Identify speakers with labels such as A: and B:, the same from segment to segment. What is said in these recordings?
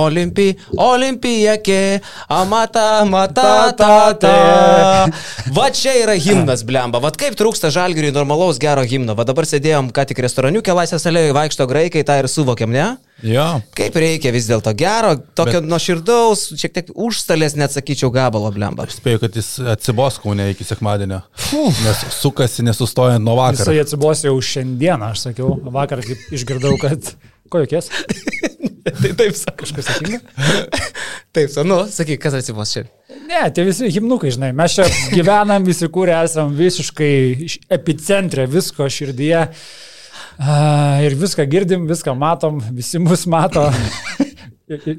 A: Olimpi, olimpijakė, amata, mata, ta, ta. Va čia yra himnas, blemba. Va kaip trūksta žalgiriui normalaus gero himno. Va dabar sėdėjom, ką tik restoraniuke Laisvės alėjoje vaikšto graikai, tą ir suvokiam, ne?
B: Jo.
A: Kaip reikia vis dėlto gero, tokio Bet... nuoširdaus, šiek tiek užstalės, net sakyčiau, gabalo blemba.
B: Aš spėju, kad jis atsibos kaune iki sekmadienio. Nes sukasi nesustojant nuo vakar.
C: Jisai atsibos jau šiandieną, aš sakiau, vakar kaip išgirdau, kad... Ko jokies?
A: tai taip, sako.
C: Kažkas sakinga?
A: taip, nu, sakyk, kas atsibos čia.
C: Ne, tie visi himnukai, žinai, mes čia gyvenam, visi kūrė, esam visiškai epicentre visko širdyje. Ir viską girdim, viską matom, visi mus mato.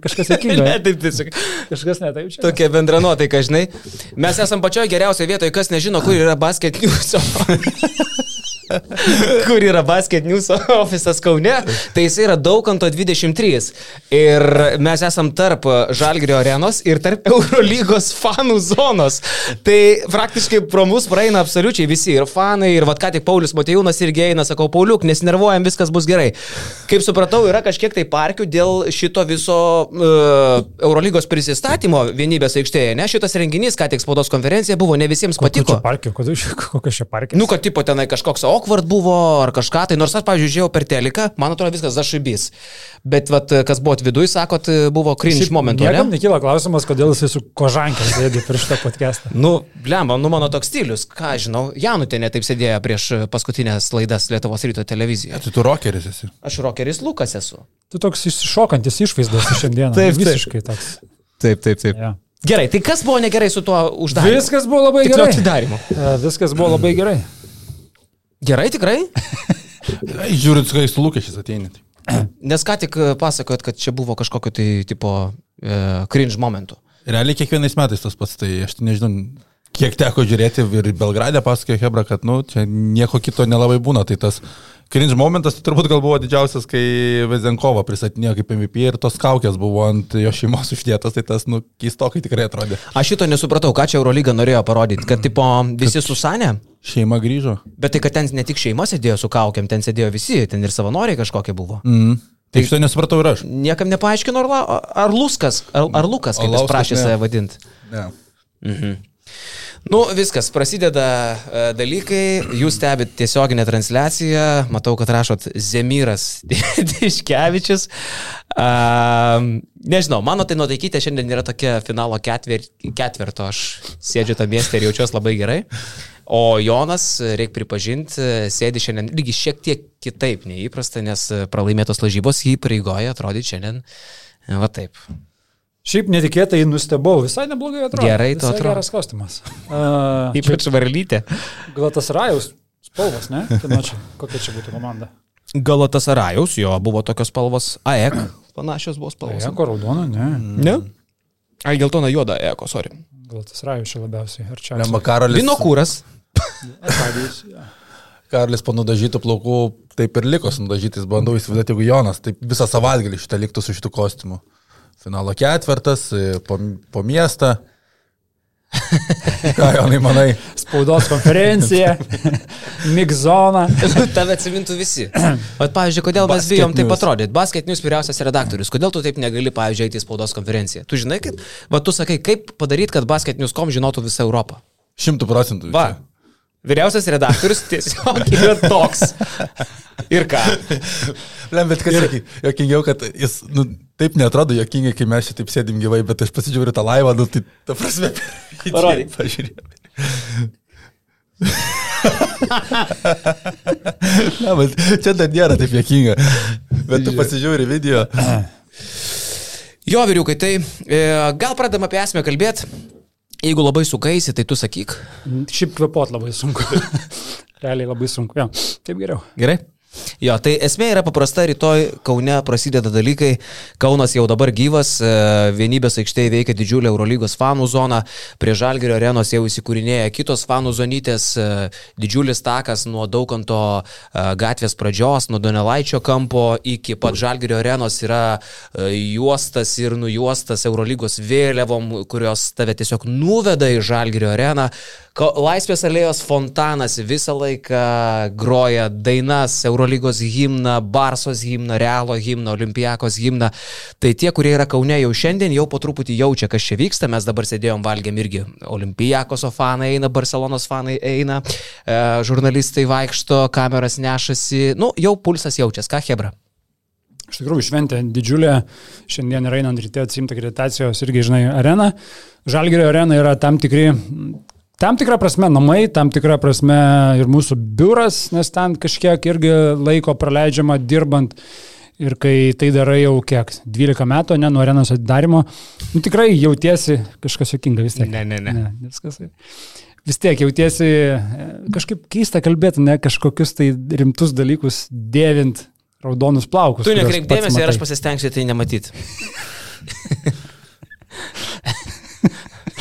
C: Kažkas juokinga.
A: ne, taip tiesiog.
C: Kažkas ne taip čia.
A: Tokia bendra nuotaika, žinai. Mes esam pačioje geriausioje vietoje, kas nežino, kur yra basket news. kur yra Basket News ofisas Kaune, tai jis yra Daukanto 23. Ir mes esam tarp Žalgrio arenos ir tarp Eurolygos fanų zonos. Tai praktiškai pro mus praeina absoliučiai visi. Ir fanai, ir vad ką tik Paulius Matejūnas irgi eina, sakau, Pauliuk, nesinervuojam, viskas bus gerai. Kaip supratau, yra kažkiek tai parkių dėl šito viso uh, Eurolygos prisistatymo vienybės aikštėje. Ne, šitas renginys, ką tik spaudos konferencija buvo, ne visiems patiko.
C: Kokios čia parkės?
A: Nu, kad tipo tenai kažkoks awkward buvo ar kažką, tai nors aš, pavyzdžiui, žiūrėjau per teleką, man atrodo viskas zašybys. Bet vat, kas buvo viduje, sakot, buvo cringe momentų.
C: Niekam ne? nekyla klausimas, kodėl jis su kožankė sėdi prieš tą podcastą.
A: Nu, blemba, nu mano toks stilius, ką žinau, Janutė netaip sėdėjo prieš paskutinės laidas Lietuvos ryto televizijoje.
B: Tai tu rokeris esi.
A: Aš rokeris Lukas esu.
C: Tu toks iššokantis išvaizdas šiandieną.
A: taip,
C: visiškai toks.
A: Taip, taip, taip. Ja. Gerai, tai kas buvo negerai su tuo uždarimu?
C: Viskas buvo labai
A: Tiksliau,
C: gerai.
A: Atidarimu.
C: Viskas buvo labai gerai.
A: Gerai, tikrai?
B: Žiūrint, su kokiais lūkesčiais ateinat.
A: Nes ką tik pasakojot, kad čia buvo kažkokio tai tipo e, cringe momentų.
B: Realiai kiekvienais metais tas pats, tai aš tai nežinau, kiek teko žiūrėti ir Belgradė pasakojo Hebra, kad, nu, čia nieko kito nelabai būna, tai tas cringe momentas tai turbūt gal buvo didžiausias, kai Vezenkovą pristatinėjo kaip MVP ir tos kaukės buvo ant jo šeimos uždėtas, tai tas, nu, keistokai tikrai atrodė.
A: Aš šito nesupratau, ką čia Eurolyga norėjo parodyti, kad, tipo, visi susanė.
B: Šeima grįžo.
A: Bet tai, kad ten ne tik šeima sėdėjo su kaukiam, ten sėdėjo visi, ten ir savanoriai kažkokie buvo.
B: Mm. Tai šito nesupratau ir aš.
A: Niekam nepaaiškino, ar, ar Luskas, ar, ar Lukas, kaip jis prašė save vadinti.
B: Ne.
A: Mhm. Nu, viskas, prasideda uh, dalykai, jūs stebit tiesioginę transliaciją, matau, kad rašot Zemiras Tiškevičius. Uh, nežinau, mano tai nuotaikytė šiandien yra tokia finalo ketver, ketverto, aš sėdžiu tą miestą ir jaučiuosi labai gerai. O Jonas, reikia pripažinti, sėdi šiandien lygiai šiek tiek kitaip neįprasta, nes pralaimėtos lažybos jį pareigoja atrodyti šiandien va taip.
C: Šiaip netikėtai nustebau, visai neblogai atrodo.
A: Gerai, to atrodo.
C: Geras kostiumas. Uh,
A: Ypač varlytė.
C: Galatas Rajaus spalvas, ne? Čia, kokia čia būtų komanda?
A: Galatas Rajaus, jo buvo tokios spalvos. AEK panašios buvo spalvos.
C: AEK raudona, ne.
A: Ne? Ai, geltona juoda AEK, sorry.
C: Galatas Rajus čia labiausiai.
B: Lemba Karolis.
A: Vinokūras.
B: Karolis po nudažytų plaukų taip ir liko su nudažytais, bandau įsivaizduoti, jeigu Jonas taip visą savaitgalį šitą liktų su šitų kostiumu. Finalo ketvirtas, po, po miestą. Ką Jonai manai?
C: Spaudos konferencija, migzona.
A: Tave atsimintų visi. O pavyzdžiui, kodėl mes
B: Basket
A: bijom taip
B: News.
A: atrodyti? Basket News vyriausias redaktorius. Kodėl tu taip negali, pavyzdžiui, eiti į spaudos konferenciją? Tu žinai, kad, va tu sakai, kaip padaryti, kad Basket News.com žinotų visą Europą?
B: Šimtų procentų.
A: Va. Vyriausias redaktorius tiesiog yra toks. Ir ką?
B: Lem, bet kas ir... jokingiau, kad jis nu, taip netrodo jokingai, kai mes čia taip sėdim gyvai, bet aš pasižiūriu tą laivą, nu, tai ta prasme.
A: Parodyk.
B: Pažiūrėjau. Na, bet čia dar nėra taip jokinga. Bet tu pasižiūri video.
A: Jo, vyriukai, tai e, gal pradam apie esmę kalbėti. Jeigu labai sukaisi, tai tu sakyk.
C: Šiaip kvepot labai sunku. Realiai labai sunku. Jo, taip geriau.
A: Gerai? Jo, tai esmė yra paprasta, rytoj Kaune prasideda dalykai, Kaunas jau dabar gyvas, e, vienybės aikštėje veikia didžiulė Eurolygos fanų zona, prie Žalgirio arenos jau įsikūrinėja kitos fanų zonytės, e, didžiulis takas nuo Daukanto e, gatvės pradžios, nuo Donelaičio kampo iki pat Žalgirio arenos yra juostas ir nujuostas Eurolygos vėliavom, kurios tave tiesiog nuveda į Žalgirio areną. Laisvės alėjos fontanas visą laiką groja dainas, Eurolygos himną, Barsos himną, Realo himną, Olimpijakos himną. Tai tie, kurie yra Kaune jau šiandien, jau po truputį jaučia, kas čia vyksta. Mes dabar sėdėjom valgėm irgi. Olimpijakoso fanai eina, Barcelonos fanai eina, e, žurnalistai vaikšto, kameras nešasi. Nu, jau pulsas jaučias. Ką, Hebra?
C: Iš tikrųjų, šventė didžiulė. Šiandien yra einant ryte atsimta akreditacijos irgi, žinai, arena. Žalgerio arena yra tam tikri, tam tikra prasme namai, tam tikra prasme ir mūsų biuras, nes ten kažkiek irgi laiko praleidžiama dirbant. Ir kai tai darai jau kiek, 12 metų, ne, nuo arenos atidarimo, nu, tikrai jautiesi kažkas jokinga vis tiek.
A: Ne, ne, ne.
C: ne viskas. Vis tiek jautiesi e, kažkaip keista kalbėti, ne kažkokius tai rimtus dalykus dėvint raudonus plaukus.
A: Tu
C: kuriuos
A: nekreip
C: pats
A: dėmesį ir aš pasistengsiu tai nematyti.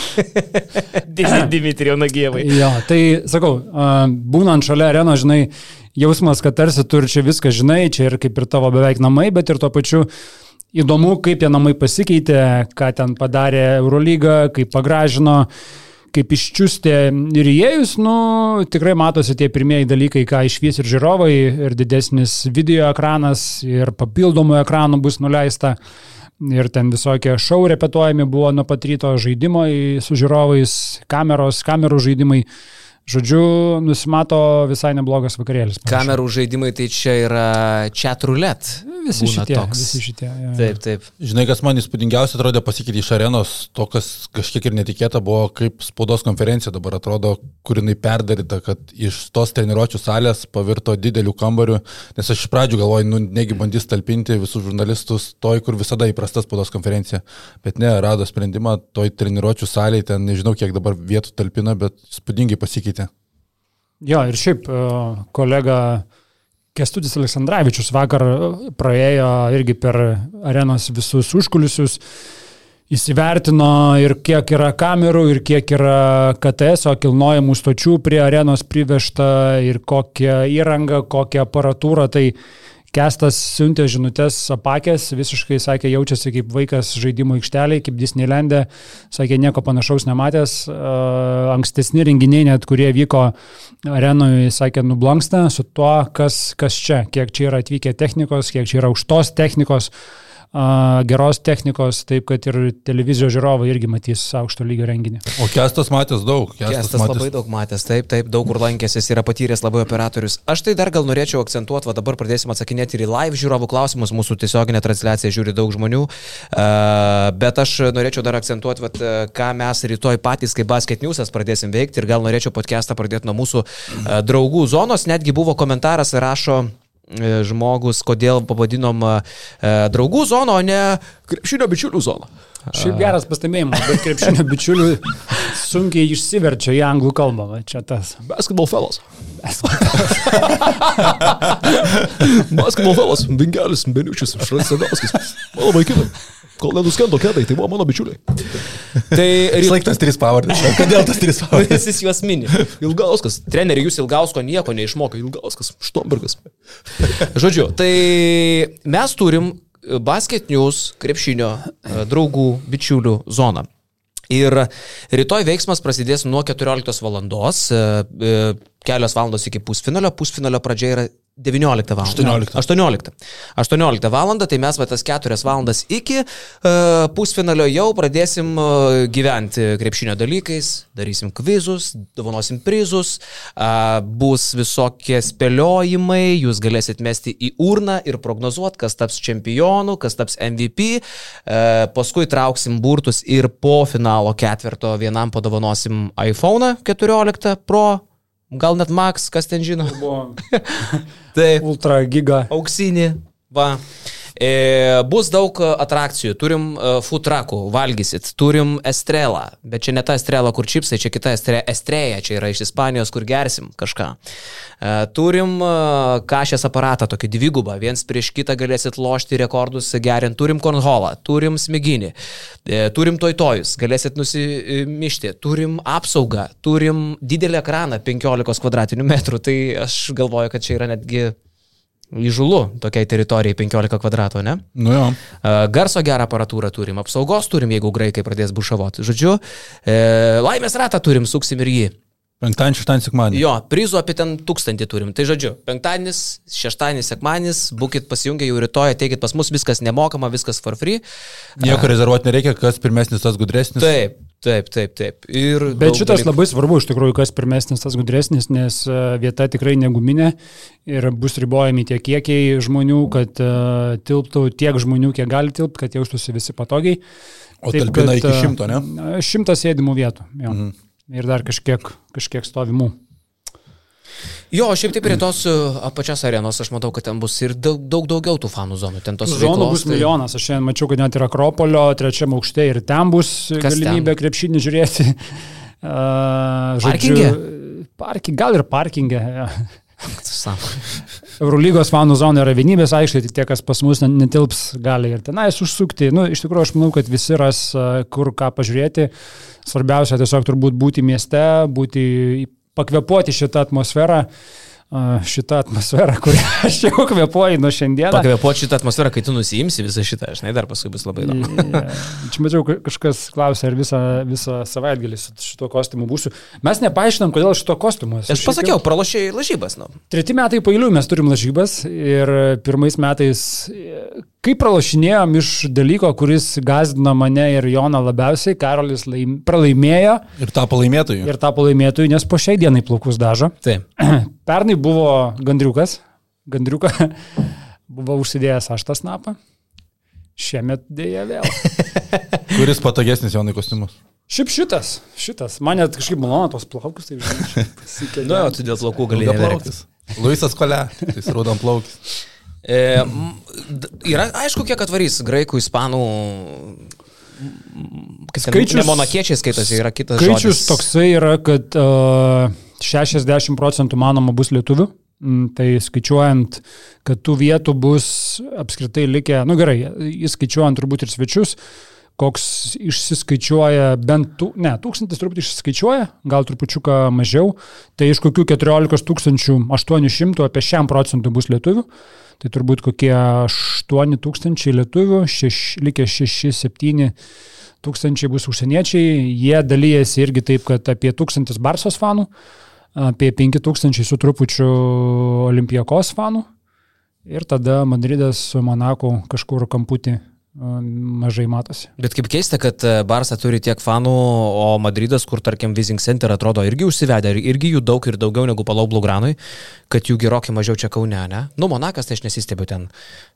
A: Dimitrijau Nagievai.
C: Jo, tai sakau, būnant šalia arenos, žinai, jausmas, kad tarsi tu ir čia viską žinai, čia ir kaip ir tavo beveik namai, bet ir tuo pačiu įdomu, kaip tie namai pasikeitė, ką ten padarė Eurolyga, kaip pagražino, kaip iščiūstė ir įėjus, nu, tikrai matosi tie pirmieji dalykai, ką išvies ir žiūrovai, ir didesnis video ekranas, ir papildomų ekranų bus nuleista. Ir ten visokie šau repetuojami buvo nuo pat ryto žaidimo su žiūrovais, kameros, kamerų žaidimai. Žodžiu, nusimato visai neblogas vakarėlis. panašu.
A: Kamerų žaidimai tai čia yra chat roulette.
C: Visi
A: būna
C: šitie,
A: toks.
C: visi šitie. Jo, jo.
A: Taip, taip.
B: Žinai, kas man įspūdingiausia atrodė pasikeitė iš arenos, to, kas kažkiek ir netikėta buvo, kaip spaudos konferencija dabar atrodo, kur jinai perdaryta, kad iš tos treniruočio salės pavirto didelių kambarių, nes aš iš pradžių galvoju, nu, negi bandys talpinti visus žurnalistus toj, kur visada įprasta spaudos konferencija, bet ne, rado sprendimą toj treniruočio salėje, ten nežinau, kiek dabar vietų talpina, bet spūdingai pasikeitė.
C: Jo, ir šiaip e, kolega Kestudis Aleksandраvičius vakar e, praėjo irgi per arenos visus užkulisius, įsivertino ir kiek yra kamerų, ir kiek yra KTS, o kilnojamų stočių prie arenos privežta, ir kokią įrangą, kokią aparatūrą. Tai Kestas siuntė žinutės apakęs, visiškai sakė, jaučiasi kaip vaikas žaidimo aikštelėje, kaip Disneylandė, sakė, nieko panašaus nematęs. Uh, ankstesni renginiai, net kurie vyko arenoje, sakė, nublanksta su tuo, kas, kas čia, kiek čia yra atvykę technikos, kiek čia yra aukštos technikos, uh, geros technikos, taip kad ir televizijos žiūrovai irgi matys aukšto lygio renginį.
B: O Kestas matęs daug.
A: Kestas labai daug matęs, taip, taip, daug kur lankėsi, jis yra patyręs labai operatorius. Aš tai dar gal norėčiau akcentuoti, va dabar pradėsim atsakinėti ir į live žiūrovų klausimus, mūsų tiesioginė transliacija žiūri daug žmonių, bet aš norėčiau dar akcentuoti, va, ką mes rytoj patys kaip Basket Newsas pradėsim veikti ir gal norėčiau podcastą pradėti nuo mūsų draugų zonos, netgi buvo komentaras, rašo žmogus, kodėl pavadinom e, draugų zoną, o ne krepšinio bičiulių zoną.
C: Šiaip geras pastebėjimas, bet krepšinio bičiulių sunkiai išsiverčia į anglų kalbą. Va, čia tas.
A: Basketball fellows. Basketball fellows, Vingelis, Beniučius, Šransėdauskis. Mano vaikinai. Kol nenuskendo kedai, tai buvo mano bičiuliai. Tai
B: Išlaiktas trys pavardės. Kodėl tas trys pavardės?
A: Jis juos mini. Ilgauskas. Treneri, jūs Ilgausko nieko neišmokė. Ilgauskas, Štombergas. Žodžiu, tai mes turim Basket News krepšinio e, draugų, bičiulių zoną. Ir rytoj veiksmas prasidės nuo 14 valandos, e, e, kelios valandos iki pusfinalio, pusfinalio pradžia yra 19 val.
B: 18.
A: 18. 18 val. tai mes va tas 4 valandas iki uh, pusfinalio jau pradėsim uh, gyventi krepšinio dalykais, darysim kvizus, dovanosim prizus, uh, bus visokie spėliojimai, jūs galėsit mesti į urną ir prognozuoti, kas taps čempionu, kas taps MVP, uh, paskui trauksim burtus ir po finalo ketvirto vienam padovanosim iPhone 14 Pro, gal net Max, kas ten žino. Taip
C: ultra giga.
A: auksinį. Va. E, bus daug e, atrakcijų, turim e, food truckų, valgysit, turim estrelą, bet čia ne ta estrela, kur čipsai, čia kita estre, estrėja, čia yra iš Ispanijos, kur gersim kažką. E, turim e, kažės aparatą, tokį dvigubą, viens prieš kitą galėsit lošti rekordus gerint, turim kornholą, turim smiginį, e, turim toitojus, galėsit nusimišti, turim apsaugą, turim didelį ekraną 15 kvadratinių metrų, tai aš galvoju, kad čia yra netgi įžulu tokiai teritorijai 15 kvadratų, ne?
B: Nu jo.
A: Garso gerą aparatūrą turim, apsaugos turim, jeigu graikai pradės bušavoti. Žodžiu, e, laimės ratą turim, suksim ir jį.
B: Penktadienį, šeštadienį, sekmadienį.
A: Jo, prizų apie ten tūkstantį turim. Tai žodžiu, penktadienis, šeštadienis, sekmadienis, būkit pasijungę jau rytoj, ateikit pas mus, viskas nemokama, viskas for free.
B: Nieko rezervuoti nereikia, kas pirmesnis, tas gudresnis.
A: Taip, taip, taip, taip. Ir
C: Bet šitas
A: dalykų.
C: labai svarbu, iš tikrųjų, kas pirmesnis, tas gudresnis, nes e, vieta tikrai neguminė ir bus ribojami tie kiekiai žmonių, kad uh, tilptų tiek žmonių, kiek gali tilpti, kad jaustųsi visi patogiai.
B: O
C: Taip,
B: talpina
C: kad,
B: iki
C: e,
B: šimto, ne?
C: Šimtas sėdimų vietų. Jo. Mhm. Ir dar kažkiek, kažkiek stovimų.
A: Jo, šiaip taip prie tos e, apačios arenos aš matau, kad ten bus ir daug, daug daugiau tų fanų zonų. Ten tos
C: Zonų bus
A: tai-
C: milijonas. Aš šiandien mačiau, kad net ir Akropolio trečiame aukšte ir ten bus
A: Kas
C: galimybė krepšinį žiūrėti. Uh,
A: Parkinge?
C: Parking, gal ir parkingė. Ja. Eurolygos fanų zona yra vienybės aikštė, tai tie, kas pas mus net- netilps, gali ir tenais užsukti. Nu, iš tikrųjų, aš manau, kad visi ras, a, kur ką pažiūrėti. Svarbiausia tiesiog turbūt būti mieste, būti, pakvepuoti šitą atmosferą, šitą atmosferą, kurią aš jau kvepuoju nuo šiandieną.
A: Pakvepuoti šitą atmosferą, kai tu nusiimsi visą šitą, žinai, dar paskui bus labai įdomu.
C: Čia mačiau, ka- kažkas klausė, ar visą, visą savaitgalį su šituo kostiumu būsiu. Mes nepaaiškinam, kodėl šito kostiumu.
A: Aš pasakiau, pralošiai lažybas, nu.
C: Treti metai pailių mes turim lažybas ir pirmais metais, kaip pralašinėjom iš dalyko, kuris gazdino mane ir Joną labiausiai, Karolis laim, pralaimėjo
B: Ir tapo laimėtojų.
C: ir tapo laimėtojų, nes po šiai dienai plaukus dažo.
A: Taip.
C: Pernai buvo gandriukas, gandriuką buvo užsidėjęs aš tą snapą. Šiemet dėja vėl.
B: Kuris patogesnis jaunai kostiumus?
C: Šiaip šitas, šitas. Man net kažkaip malonu tos plaukus, tai žinai.
A: Nu, jo, tu dėl plaukų neverkti.
B: Ilgaplaukis. Luisas Kole, tai raudon plaukis.
A: E, yra aišku, kiek atvarys graikų, ispanų. Skaičius- ne monakiečiai skaitosi, yra kitas
C: Skaičius
A: žodis.
C: toksai yra, kad uh, 60 procentų manoma bus lietuvių. Mm, Tai skaičiuojant, kad tų vietų bus apskritai likę, nu gerai, įskaičiuojant turbūt ir svečius, koks išsiskaičiuoja bent, tų, ne, tūkstantis turbūt išsiskaičiuoja, gal trupučiuką mažiau, tai iš kokių 14 800 apie 6 procentų bus lietuvių, tai turbūt kokie 8 tūkstančiai lietuvių, šeš, likę 6-7 tūkstančiai bus užsieniečiai, jie dalyjasi irgi taip, kad apie tūkstantis Barsos fanų, apie 5000 su trupučiu Olimpijakos fanų ir tada Madridas su Monaku kažkur kamputį a, mažai matosi.
A: Bet kaip keista, kad e, Barsa turi tiek fanų, o Madridas, kur tarkim Vising Center atrodo irgi užsivedę, ir- irgi jų daug ir daugiau negu Palau Blugranui, kad jų gerokai mažiau čia kaune, ne? Nu, Monakas tai aš nesistebiu ten,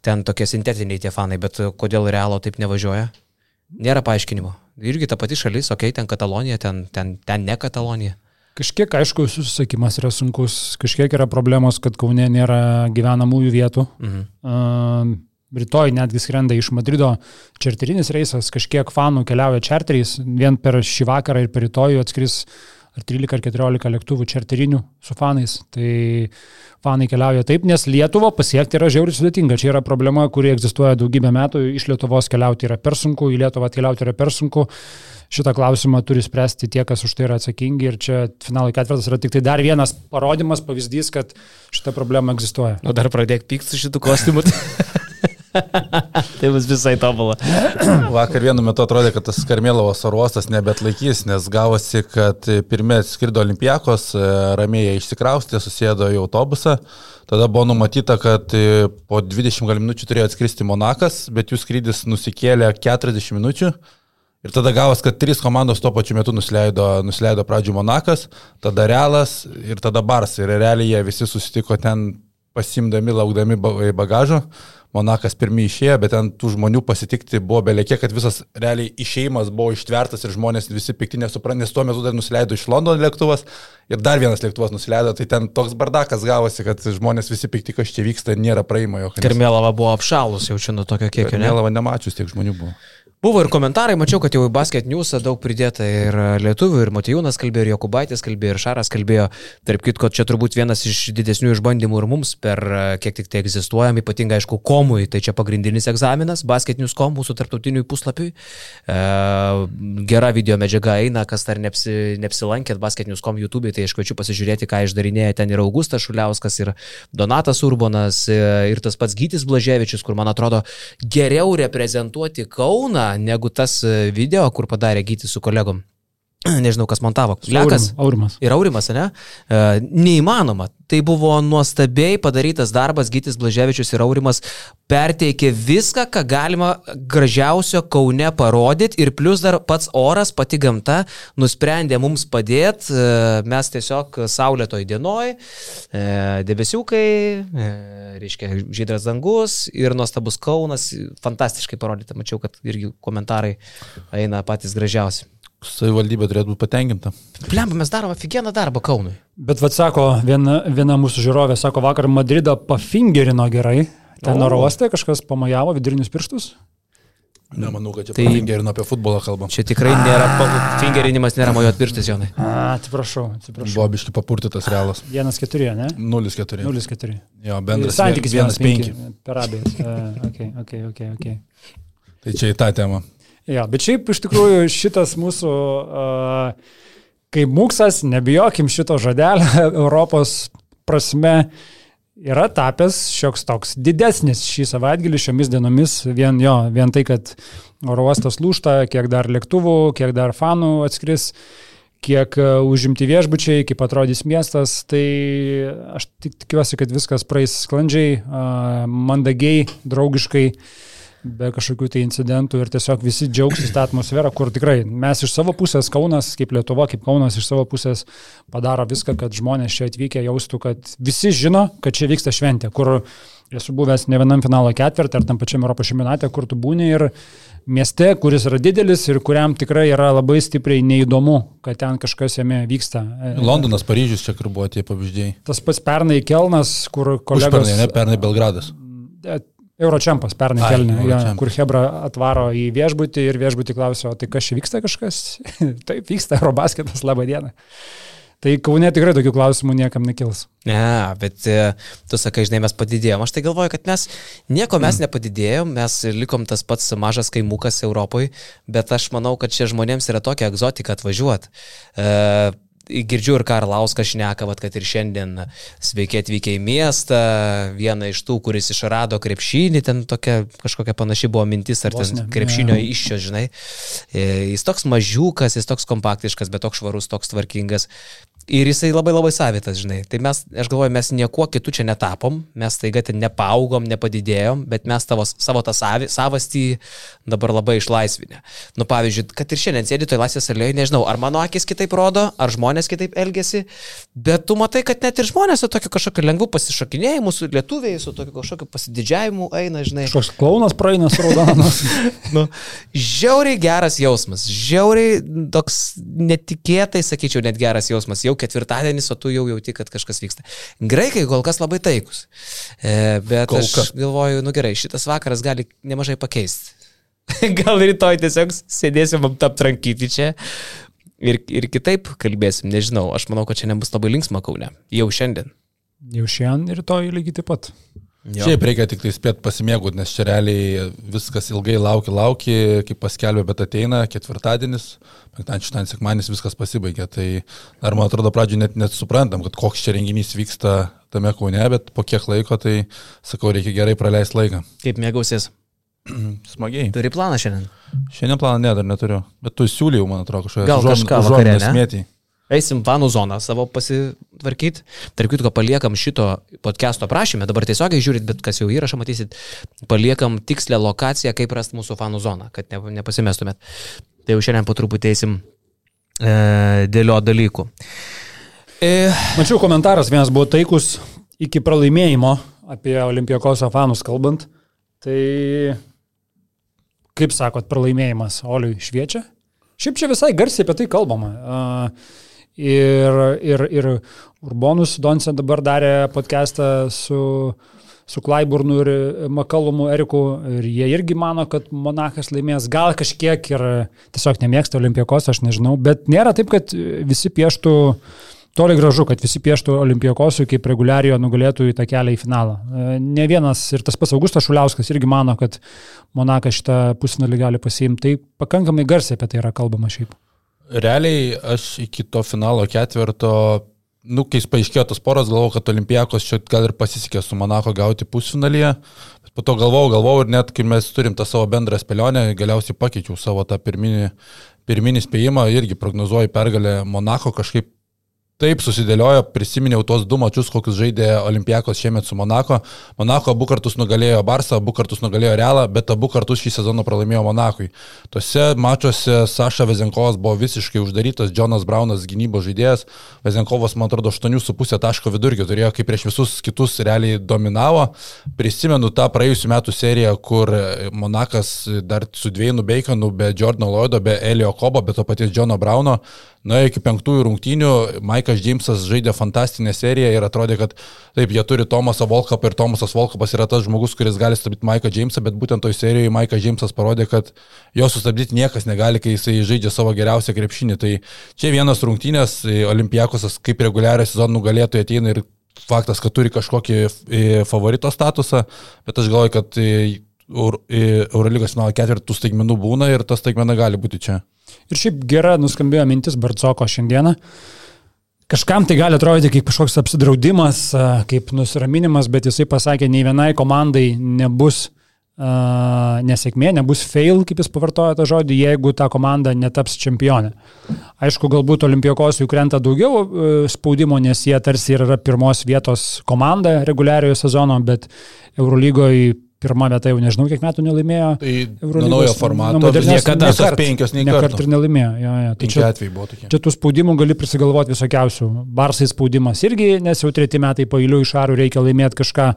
A: ten tokie sintetiniai tie fanai, bet e, kodėl Realo taip nevažiuoja? Nėra paaiškinimo. Irgi ta pati šalis, okei, okay, ten Katalonija, ten, ten, ten ne Katalonija.
C: Kažkiek, aišku, susisiekimas yra sunkus, kažkiek yra problemos, kad Kaune nėra gyvenamųjų vietų.
A: Mhm.
C: Uh, rytoj netgi skrenda iš Madrido čarterinis reisas, kažkiek fanų keliauja čarteriais, vien per šį vakarą ir per rytojų atskris ar 13 ar 14 lėktuvų čarterinių su fanais. Tai fanai keliauja taip, nes Lietuvo pasiekti yra žiauriai sudėtinga. Čia yra problema, kuri egzistuoja daugybę metų. Iš Lietuvos keliauti yra per sunku, į Lietuvą atkeliauti yra per sunku. Šitą klausimą turi spręsti tie, kas už tai yra atsakingi. Ir čia finalai ketvirtas yra tik tai dar vienas parodimas, pavyzdys, kad šita problema egzistuoja.
A: Nu dar pradėk pykti su šitų kostiumu. tai bus visai tobulą.
B: Vakar vienu metu atrodė, kad tas Karmėlavos oro uostas nebetlaikys, nes gavosi, kad pirmie skrido Olimpijakos, e, ramiai išsikraustė, susėdo į autobusą. Tada buvo numatyta, kad e, po 20 gal minučių turėjo atskristi Monakas, bet jų skrydis nusikėlė 40 minučių. Ir tada gavos, kad trys komandos tuo pačiu metu nusileido, nusileido pradžių Monakas, tada Realas ir tada Bars. Ir realiai jie visi susitiko ten pasimdami, laukdami ba- bagažo. Monakas pirmie išėjo, bet ten tų žmonių pasitikti buvo belėkė, kad visas realiai išėjimas buvo ištvertas ir žmonės visi pikti nesuprantė, nes tuo metu dar nusileido iš Londono lėktuvas ir dar vienas lėktuvas nusileido, tai ten toks bardakas gavosi, kad žmonės visi pikti, kas čia vyksta, nėra praeimo jokio.
A: Karmelava buvo apšalus jau čia nuo tokio kiekio, ne?
B: Karmėlava nemačius tiek žmonių buvo.
A: Buvo ir komentarai, mačiau, kad jau į basket newsą daug pridėta ir lietuvių, ir Matijūnas kalbėjo, ir Jokubaitis kalbėjo, ir Šaras kalbėjo. Tarp kitko, čia turbūt vienas iš didesnių išbandymų ir mums per e, kiek tik tai egzistuojam, ypatingai aišku, komui, tai čia pagrindinis egzaminas, basket news.com mūsų tarptautiniui puslapiui. E, gera video medžiaga eina, kas dar neapsi, neapsilankėt basket news.com YouTube, tai aš kviečiu pasižiūrėti, ką išdarinėja ten ir Augustas Šuliauskas, ir Donatas Urbonas, e, ir tas pats Gytis Blaževičius, kur man atrodo geriau reprezentuoti Kauną negu tas e, video, kur padarė Gytis su kolegom. nežinau, kas montavo. Lekas.
C: Aurim- Aurimas.
A: Ir Aurimas, ne? E, neįmanoma. Tai buvo nuostabiai padarytas darbas, Gytis Blaževičius ir Aurimas perteikė viską, ką galima gražiausio Kaune parodyti ir plus dar pats oras, pati gamta nusprendė mums padėti. Mes tiesiog saulėtoj dienoj, e, debesiukai, e, reiškia žydras dangus ir nuostabus Kaunas, fantastiškai parodyta, mačiau, kad irgi komentarai eina patys gražiausi.
B: Savivaldybė turėtų būti patenkinta.
A: Pliam, mes darom aфиgeną darbą Kaunui.
C: Bet vad sako, viena, viena mūsų žiūrovė sako, vakar Madridą pafingerino gerai. Ten oro uoste kažkas pamajavo vidurinius pirštus.
B: Nemanau, kad čia
A: Tai-
B: ir apie futbolą kalbam.
A: Čia tikrai nėra, fingerinimas nėra mojo pirštas, Jonai.
C: A, atsiprašau, atsiprašau.
B: Buvo biški papurtytas realas.
C: 1-4, ne?
B: 0-4.
C: 0-4.
B: Jo, bendras
C: Santykis
B: 1-5.
C: 1-5 per abiejas. Uh, okay, okay, okay, okay.
B: Tai čia į tą temą.
C: Ja, bet šiaip iš tikrųjų šitas mūsų, uh, kaip mūksas, nebijokim šito žodelio, Europos prasme yra tapęs šioks toks didesnis šį savaitgalį šiomis dienomis. Vien, jo, vien tai, kad oro uostas lūšta, kiek dar lėktuvų, kiek dar fanų atskris kiek užimti viešbučiai, kaip atrodys miestas, tai aš tik tikiuosi, kad viskas praeis sklandžiai, mandagiai, draugiškai, be kažkokių tai incidentų ir tiesiog visi džiaugsis tą atmosferą, kur tikrai mes iš savo pusės, Kaunas, kaip Lietuva, kaip Kaunas iš savo pusės padaro viską, kad žmonės čia atvykę jaustų, kad visi žino, kad čia vyksta šventė, kur esu buvęs ne vienam finalo ketvirtį ar tam pačiam Europos čempionate, kur tu būni ir mieste, kuris yra didelis ir kuriam tikrai yra labai stipriai neįdomu, kad ten kažkas jame vyksta.
B: Londonas, Paryžius, čia kur buvo tie pavyzdžiai.
C: Tas pats pernai Kelnas, kur kolegos...
B: Užpernai, ne pernai Belgradas.
C: Euročempas pernai
B: Ai,
C: kelnė, ja, kur Hebra atvaro į viešbutį ir viešbutį klausia, o tai kas čia vyksta kažkas? Taip vyksta Eurobasketas, laba diena. Tai Kaune tikrai tokių klausimų niekam nekils.
A: Ne, bet e, tu sakai, žinai, mes padidėjom. Aš tai galvoju, kad mes nieko mes nepadidėjom, mes likom tas pats mažas kaimukas Europoje, bet aš manau, kad čia žmonėms yra tokia egzotika atvažiuoti. E, Girdžiu ir Karlauskas šneka, vat, kad ir šiandien sveiki atvykę į miestą, viena iš tų, kuris išrado krepšinį, ten tokia kažkokia panaši buvo mintis, ar
C: Vos
A: ten
C: ne,
A: krepšinio
C: ne.
A: iššio, žinai. E, Jis toks mažiukas, jis toks kompaktiškas, bet toks švarus, toks tvarkingas. Ir jisai labai labai savitas, žinai. Tai mes, aš galvoju, mes niekuo kitų čia netapom, mes taiga ten nepaaugom, nepadidėjom, bet mes tavo, savo tą savi, savastį dabar labai išlaisvinę. Nu, pavyzdžiui, kad ir šiandien sėdi toj laisvės alėje, nežinau, ar mano akis kitaip rodo, ar žmonės kitaip elgesi, bet tu matai, kad net ir žmonės su tokiu kažkokiu lengvu pasišokinėjimu, su lietuviai, su tokiu kažkokiu pasididžiavimu eina, žinai.
C: Kažkoks klaunas praeina su raudonas.
A: Nu, žiauriai geras jausmas, žiauriai toks netikėtai, sakyčiau, net geras jausmas. Jau ketvirtadienis, o tu jau jauti, kad kažkas vyksta. Graikai kol kas labai taikus. E, bet
B: Kol
A: aš
B: kas.
A: galvoju, nu gerai, šitas vakaras gali nemažai pakeisti. Gal rytoj tiesiog sėdėsim aptrankyti čia ir, ir kitaip kalbėsim, nežinau. Aš manau, kad čia nebus labai linksma kaune. Jau šiandien.
C: Jau šiandien ir rytoj lygiai taip pat.
A: Jo.
B: Šiaip reikia tik tai spėti pasimėgauti, nes čia realiai viskas ilgai lauki, lauki, kaip paskelbė, bet ateina ketvirtadienis, penktadienis, šeštadienis, sekmadienis, viskas pasibaigia. Tai dar man atrodo pradžioje net, net suprantam, kad koks čia renginys vyksta tame kaune, bet po kiek laiko, tai sakau, reikia gerai praleisti laiką.
A: Kaip mėgausies?
B: Smagiai.
A: Turi planą šiandien?
B: Šiandien planą ne, dar neturiu, bet tu siūliau, man atrodo, kažkokią
A: Gal kažką vakare, ne?
B: smėtį.
A: Eisim vanų zoną savo pasitvarkyti. Tarp kitko, paliekam šito podcast'o aprašymę, dabar tiesiogiai žiūrit, bet kas jau įrašą matysit, paliekam tikslę lokaciją, kaip rasti mūsų fanų zoną, kad ne, nepasimestumėt. Tai jau šiandien po truputį eisim e, dėlio dalykų. E,
C: Mačiau komentaras, vienas buvo taikus iki pralaimėjimo apie Olimpijakos fanus kalbant. Tai kaip sakot, pralaimėjimas Oliui šviečia? Šiaip čia visai garsiai apie tai kalbama. Ir, ir, ir Urbonus Donce dabar darė podcastą su, su Klaiburnu ir Makalumu Eriku ir jie irgi mano, kad Monachas laimės gal kažkiek ir tiesiog nemėgsta Olimpijakos, aš nežinau, bet nėra taip, kad visi pieštų Toli gražu, kad visi pieštų Olimpijakosui kaip reguliarijo nugalėtų į tą kelią į finalą. E, Ne vienas ir tas pats Augustas Šuliauskas irgi mano, kad Monakas šitą pusnalį gali pasiimti. Tai pakankamai garsiai apie tai yra kalbama šiaip.
B: Realiai aš iki to finalo ketvirto, nu, kai paaiškėjo tos poros, galvojau, kad Olimpijakos čia gal ir pasisekė su Monako gauti pusfinalyje, po to galvojau, galvojau ir net kai mes turim tą savo bendrą spėlionę, galiausiai pakeičiau savo tą pirminį pirminį spėjimą irgi prognozuoju pergalę Monako kažkaip taip susidėliojo, prisiminiau tos du mačius, kokius žaidė Olimpijakos šiemet su Monako. Monako abu kartus nugalėjo Barsą, abu kartus nugalėjo Realą, bet abu kartus šį sezoną pralaimėjo Monakui. Tuose mačiuose Saša Vezenkovas buvo visiškai uždarytas, Jonas Braunas gynybos žaidėjas, Vezenkovas, man atrodo, 8,5 taško vidurkio turėjo, kaip prieš visus kitus realiai dominavo. Prisimenu tą praėjusiu metu seriją, kur Monakas dar su Dviejnu Baconu, be Jordano Lloydo, be Elio Kobo, be to paties Jono Brauno, Na, iki penktųjų rungtynių Maikas Džeimsas žaidė fantastinę seriją ir atrodė, kad taip, jie turi Tomasą Volkapą ir Tomasas Volkapas yra tas žmogus, kuris gali stabdyti Maiką Džeimsą, bet būtent toj serijoje Maikas Džeimsas parodė, kad jo sustabdyti niekas negali, kai jisai žaidžia savo geriausią krepšinį. Tai čia vienas rungtynės, Olimpijakosas kaip reguliarią sezoną nugalėtojai ateina ir faktas, kad turi kažkokį e, favorito statusą, bet aš galvoju, kad e, e, Eurolygos finalo ketvirtų staigmenų būna ir ta staigmena gali būti čia.
C: Ir šiaip gera nuskambėjo mintis Bartsoko šiandieną. Kažkam tai gali atrodyti kaip kažkoks apsidraudimas, kaip nusiraminimas, bet jisai pasakė, nei vienai komandai nebus uh, nesėkmė, nebus fail, kaip jis pavartojo tą žodį, jeigu ta komanda netaps čempionė. Aišku, galbūt Olimpijos jų krenta daugiau uh, spaudimo, nes jie tarsi yra pirmos vietos komanda reguliariojo sezono, bet Eurolygoje pirma vieta jau nežinau, kiek metų nelaimėjo.
B: Tai nuo naujo formato. Nu, niekada tas penkios
C: nekart ir nelaimėjo. Jo, jo.
B: Tai čia.
C: Čia tų spaudimų gali prisigalvoti visokiausių. Barsai spaudimas irgi, nes jau treti metai po eilių iš arų reikia laimėti kažką.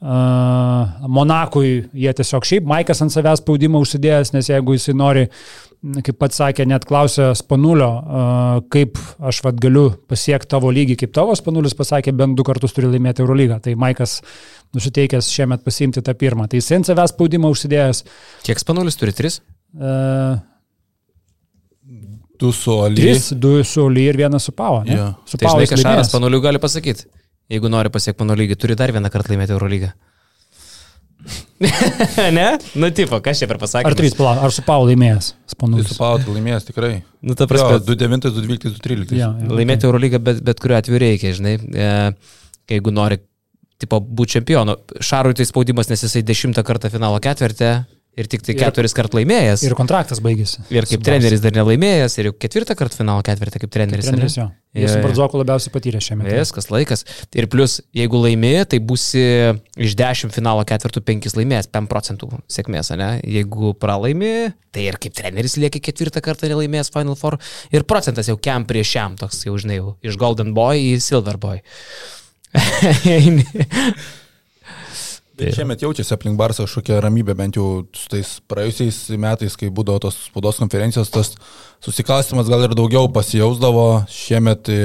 C: Monakui jie tiesiog šiaip Maikas ant savęs spaudimą užsidėjęs, nes jeigu jisai nori kaip pats sakė, net klausė Spanulio, kaip aš vad galiu pasiekti tavo lygį, kaip tavo Spanulis pasakė, bent du kartus turi laimėti Eurolygą. Tai Maikas nusiteikęs šiemet pasimti tą pirmą. Tai jis ant savęs spaudimą užsidėjęs.
A: Kiek Spanulis turi? Tris? Uh,
B: Du su Oli.
C: Tris, du su Oli ir vienas su Pavo. Ja.
A: Su tai Pavo. Tai žinai, Šaras Panuliu gali pasakyti. Jeigu nori pasiekti mano lygį, turi dar vieną kartą laimėti Eurolygą. ne? Nu, tipo, kas čia per pasakymą?
C: Ar 3 pala, ar su Paulo laimėjęs?
B: Spanulis. Tai su Paulo laimėjęs tikrai.
A: Nu, ta prasme.
B: 2-9, 2-12, 2-13.
A: Ja, ja, Laimėti okay. Eurolygą bet, bet kuriuo atveju reikia, žinai. E, jeigu nori, tipo, būti čempionu. Šarui tai spaudimas, nes jisai dešimtą kartą finalo ketvirtę ir tik tai keturis kart laimėjęs.
C: Ir kontraktas baigėsi.
A: Ir kaip treneris dar nelaimėjęs, ir jau ketvirtą kartą finalo ketvirtą kaip treneris.
C: Kaip treneris jo. Jis su Bardzoku labiausiai patyrė šiame.
A: Viskas, laikas. Ir plus, jeigu laimėjai, tai būsi iš 10 finalo ketvirtų 5 laimėjęs, 5 procentų sėkmės, ne? Jeigu pralaimi, tai ir kaip treneris lieki ketvirtą kartą nelaimėjęs Final Four. Ir procentas jau kiam prieš jam, toks jau žinai, jau, iš Golden Boy į Silver Boy.
B: Tai šiemet jaučiasi aplink Barsą kažkokia ramybė, bent jau su tais praėjusiais metais, kai būdavo tos spaudos konferencijos, tas susikaustimas gal ir daugiau pasijausdavo. Šiemet e,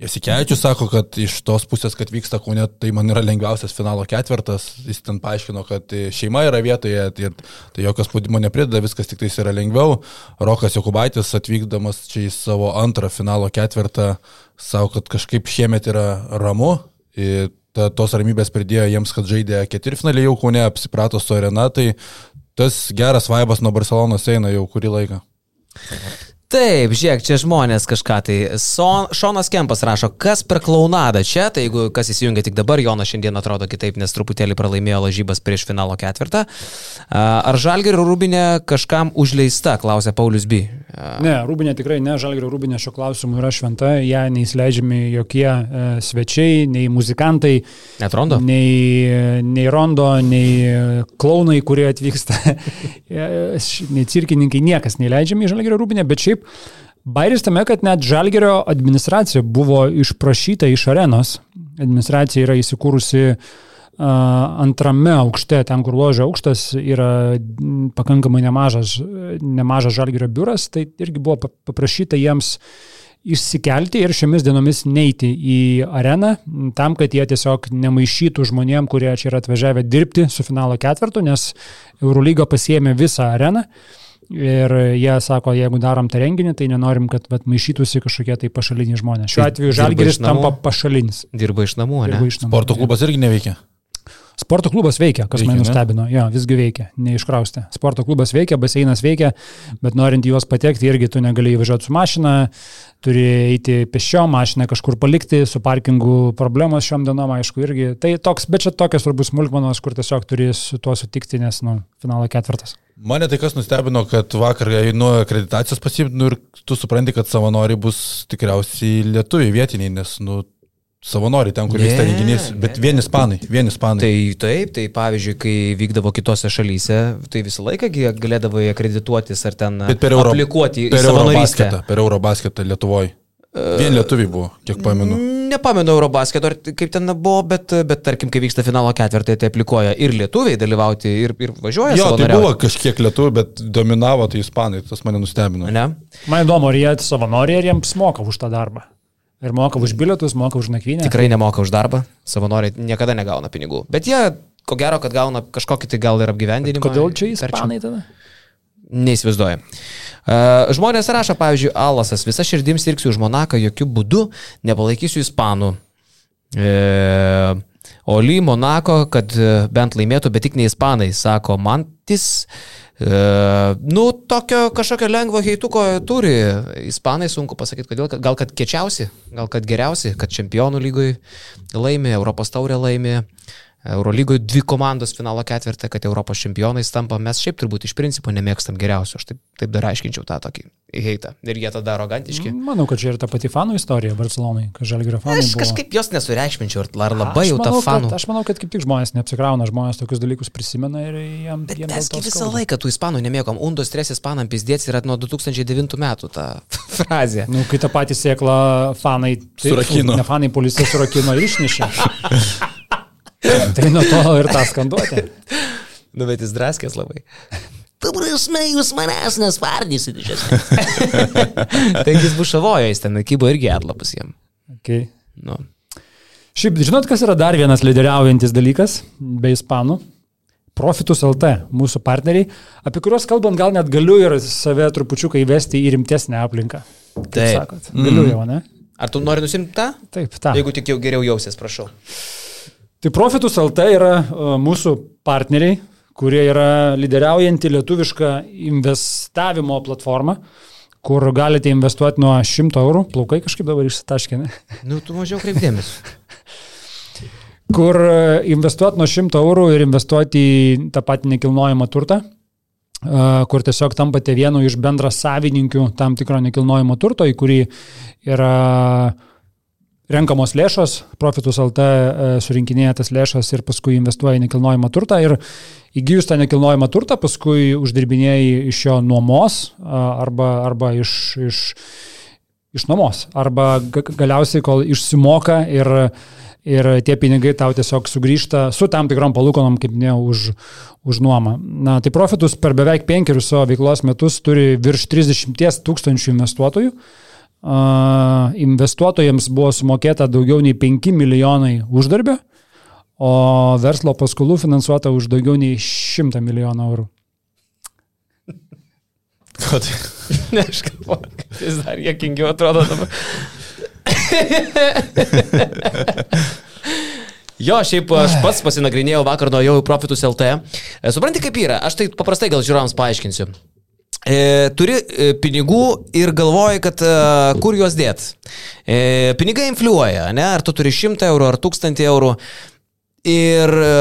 B: Jasikevičius sako, kad iš tos pusės, kad vyksta Kaune, tai man yra lengviausias finalo ketvirtas. Jis ten paaiškino, kad e, šeima yra vietoje ir tai jokio spaudimo neprideda, viskas tik tais yra lengviau. Rokas Jokubaitis atvykdamas čia į savo antrą finalo ketvirtą, savo, kad kažkaip šiemet yra ramu. Ir ta, tos ramybės pridėjo jiems, kad žaidė ketvirtfinalį jau kūne, apsiprato su arena, tai tas geras vaibas nuo Barcelonos eina jau kurį laiką.
A: Taip, žiūrėk, čia žmonės kažką tai. Son, Šonas Kempas rašo, kas per klaunadą čia, tai jeigu kas įsijungia tik dabar, Jonas šiandien atrodo kitaip, nes truputėlį pralaimėjo lažybas prieš finalo ketvirtą. Ar Žalgerio Rūbinė kažkam užleista, klausė Paulius B.
C: Ne, Rūbinė tikrai ne, Žalgerio Rūbinė šio klausimu yra šventa, ją neįsileidžiami jokie e, svečiai, nei muzikantai.
A: Net rondo?
C: Nei, nei rondo, nei klaunai, kurie atvyksta, nei cirkininkai, niekas neįleidžiami į Žalgerio Rūbinę, bet šiaip Bairis tame, kad net Žalgerio administracija buvo išprašyta iš arenos. Administracija yra įsikūrusi uh, antrame aukšte, ten kur ložia aukštas, yra pakankamai nemažas, nemažas Žalgerio biuras, tai irgi buvo paprašyta jiems išsikelti ir šiomis dienomis neiti į areną, tam, kad jie tiesiog nemaišytų žmonėm, kurie čia yra atvažiavę dirbti su finalo ketvirtu, nes Eurolyga pasiemė visą areną. Ir jie sako, jeigu darom tą renginį, tai nenorim, kad vat, maišytųsi kažkokie tai pašaliniai žmonės. Šiuo atveju Žalgiris tampa pašalinis.
A: Dirba iš namų, ne?
B: Iš namų, Sporto klubas irgi neveikia.
C: Sporto klubas veikia, kas veikia, mane nustebino. Jo, visgi veikia, neiškraustė. Sporto klubas veikia, baseinas veikia, bet norint juos patekti, irgi tu negali įvažiuoti su mašina, turi eiti pešio, mašiną kažkur palikti, su parkingu problemos šiom dienom, aišku, irgi. Tai toks, bet čia tokios svarbus smulkmenos, kur tiesiog turi su tuo sutikti, nes, nu, finalo ketvirtas.
B: Mane tai kas nustebino, kad vakar einu akreditacijos pasimti nu, ir tu supranti, kad savanoriai bus tikriausiai lietuviai vietiniai, nes nu, savanoriai ten, kur
A: Ne,
B: vyksta renginys, bet
A: ne,
B: vieni ispanai, vieni ispanai.
A: Tai taip, tai pavyzdžiui, kai vykdavo kitose šalyse, tai visą laiką gi galėdavai akredituotis ar ten
B: Bet per Euro,
A: aplikuoti į
B: per
A: savanorystę.
B: Eurobasketą, per Eurobasketą Lietuvoje. Vien lietuviai buvo, kiek pamenu.
A: Nepamenu Eurobasketo, ar kaip ten buvo, bet, bet tarkim, kai vyksta finalo ketvirtai, tai aplikuoja ir lietuviai dalyvauti, ir, ir važiuoja.
B: Jo, tai buvo kažkiek lietuvių, bet dominavo tai ispanai, tas mane nustebino.
A: Ne?
C: Man įdomu, ar jie savanoriai, ar jiems moka už tą darbą. Ir moka už bilietus, moka už nakvynę.
A: Tikrai nemoka už darbą, savanoriai niekada negauna pinigų. Bet jie, ko gero, kad gauna kažkokį tai gal ir apgyvendinimą.
C: Kodėl čia ispanai tada?
A: Neįsivaizduoju. Uh, žmonės rašo, pavyzdžiui, Alasas, visa širdim sirksiu už Monaką, jokių būdų nepalaikysiu ispanų. E, Oli Monako, kad e, bent laimėtų, bet tik ne ispanai, sako Mantis. E, nu, tokio kažkokio lengvo heituko turi. Ispanai sunku pasakyti, kodėl. Gal kad kečiausi, gal kad geriausi, kad čempionų lygoj laimi, Europos taurė laimi. Eurolygoje dvi komandos finalo ketvirtą, kad Europos čempionais tampa, mes šiaip turbūt iš principo nemėgstam geriausio, aš taip, taip dar aiškinčiau tą tokį heitą. Ir jie tada arogantiški.
C: Manau, kad čia ir ta pati fanų istorija Barcelonai, kad žalgerio fanai.
A: Aš
C: buvo.
A: kažkaip jos nesureikšminčiau, ar- labai jau ta
C: manau,
A: fanų.
C: Kad, aš manau, kad kaip tik žmonės neapsikrauna, žmonės tokius dalykus prisimena ir jam,
A: Bet
C: dėl
A: mes visą
C: skauda.
A: laiką tų ispanų nemėgom. Undo stres ispanam pizdėts yra nuo 2009 metų ta frazė.
C: Nu, kai tą patį sėklą fanai, tai,
B: Surakino.
C: Ne fanai policija surakino ir išnešė. tai nuo to ir tą skanduotę.
A: Nu, bet jis draskės labai. Tu prasme, jūs manęs nesvardysit iš esmės. Taigi jis bušavojo, jis ten kybo irgi atlapus jam.
C: Okay.
A: Nu.
C: Šiaip, žinot, kas yra dar vienas lyderiaujantis dalykas be ispanų? Profitus LT, mūsų partneriai, apie kuriuos kalbant gal net galiu ir save trupučiuką įvesti į rimtesnę aplinką.
A: Taip.
C: sakot. Galiu jau, ne?
A: Ar tu nori nusimti tą?
C: Taip, tą.
A: Jeigu tik jau geriau jausies, prašau.
C: Tai Profitus LT yra uh, mūsų partneriai, kurie yra lyderiaujanti lietuviška investavimo platforma, kur galite investuoti nuo 100 eurų, plaukai kažkaip dabar išsitaškė, ne?
A: Nu, tu mažiau kreipdėmės.
C: kur e, investuoti nuo 100 eurų ir investuoti į tą patį nekilnojamą turtą, e, kur tiesiog tampate vienu iš bendras savininkių tam tikro nekilnojamo turto, į kurį yra renkamos lėšos, Profitus LT e, surinkinėja tas lėšas ir paskui investuoja į nekilnojamą turtą ir įgyjus tą nekilnojamą turtą, paskui uždirbinėjai iš jo nuomos arba, arba iš, iš, iš nuomos, arba ga- galiausiai, kol išsimoka ir ir tie pinigai tau tiesiog sugrįžta su tam tikrom palūkonom, kaip minėjau, už, už nuomą. Na, tai Profitus per beveik penkerius savo veiklos metus turi virš 30 tūkstančių investuotojų. Uh, investuotojams buvo sumokėta daugiau nei 5 milijonai uždarbio, o verslo paskolų finansuota už daugiau nei 100 milijonų eurų.
B: Kad,
A: Ne, aš galvoju, kad jis dar jėkingiau atrodo dabar. Jo, šiaip aš pats pasinagrinėjau vakar nuo jau į Profitus LT. E, Supranti, kaip yra? Aš tai paprastai gal žiūrovams paaiškinsiu. E, turi e, pinigų ir galvoji, kad e, kur juos dėt. E, pinigai infliuoja, ne? Ar tu turi 100 eurų ar 1000 eurų. Ir e,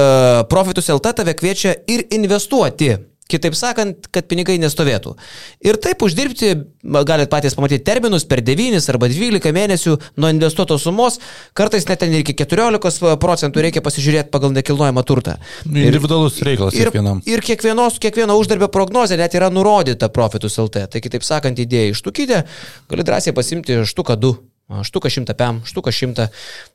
A: Profitus LT tave kviečia ir investuoti. Kitaip sakant, kad pinigai nestovėtų. Ir taip uždirbti, galite patys pamatyti terminus per 9 arba 12 mėnesių nuo investuotos sumos, kartais net ten iki 14 procentų reikia pasižiūrėti pagal nekilnojamą turtą.
B: individualus reikalas
A: Ir,
B: kiekvienam.
A: ir kiekvienos, kiekvieno uždarbio prognozė net yra nurodyta Profitus LT. Tai kitaip sakant, idėja ištukyti, gali drąsiai pasimti štuką 2. Štuką 100 PM, štuką 100.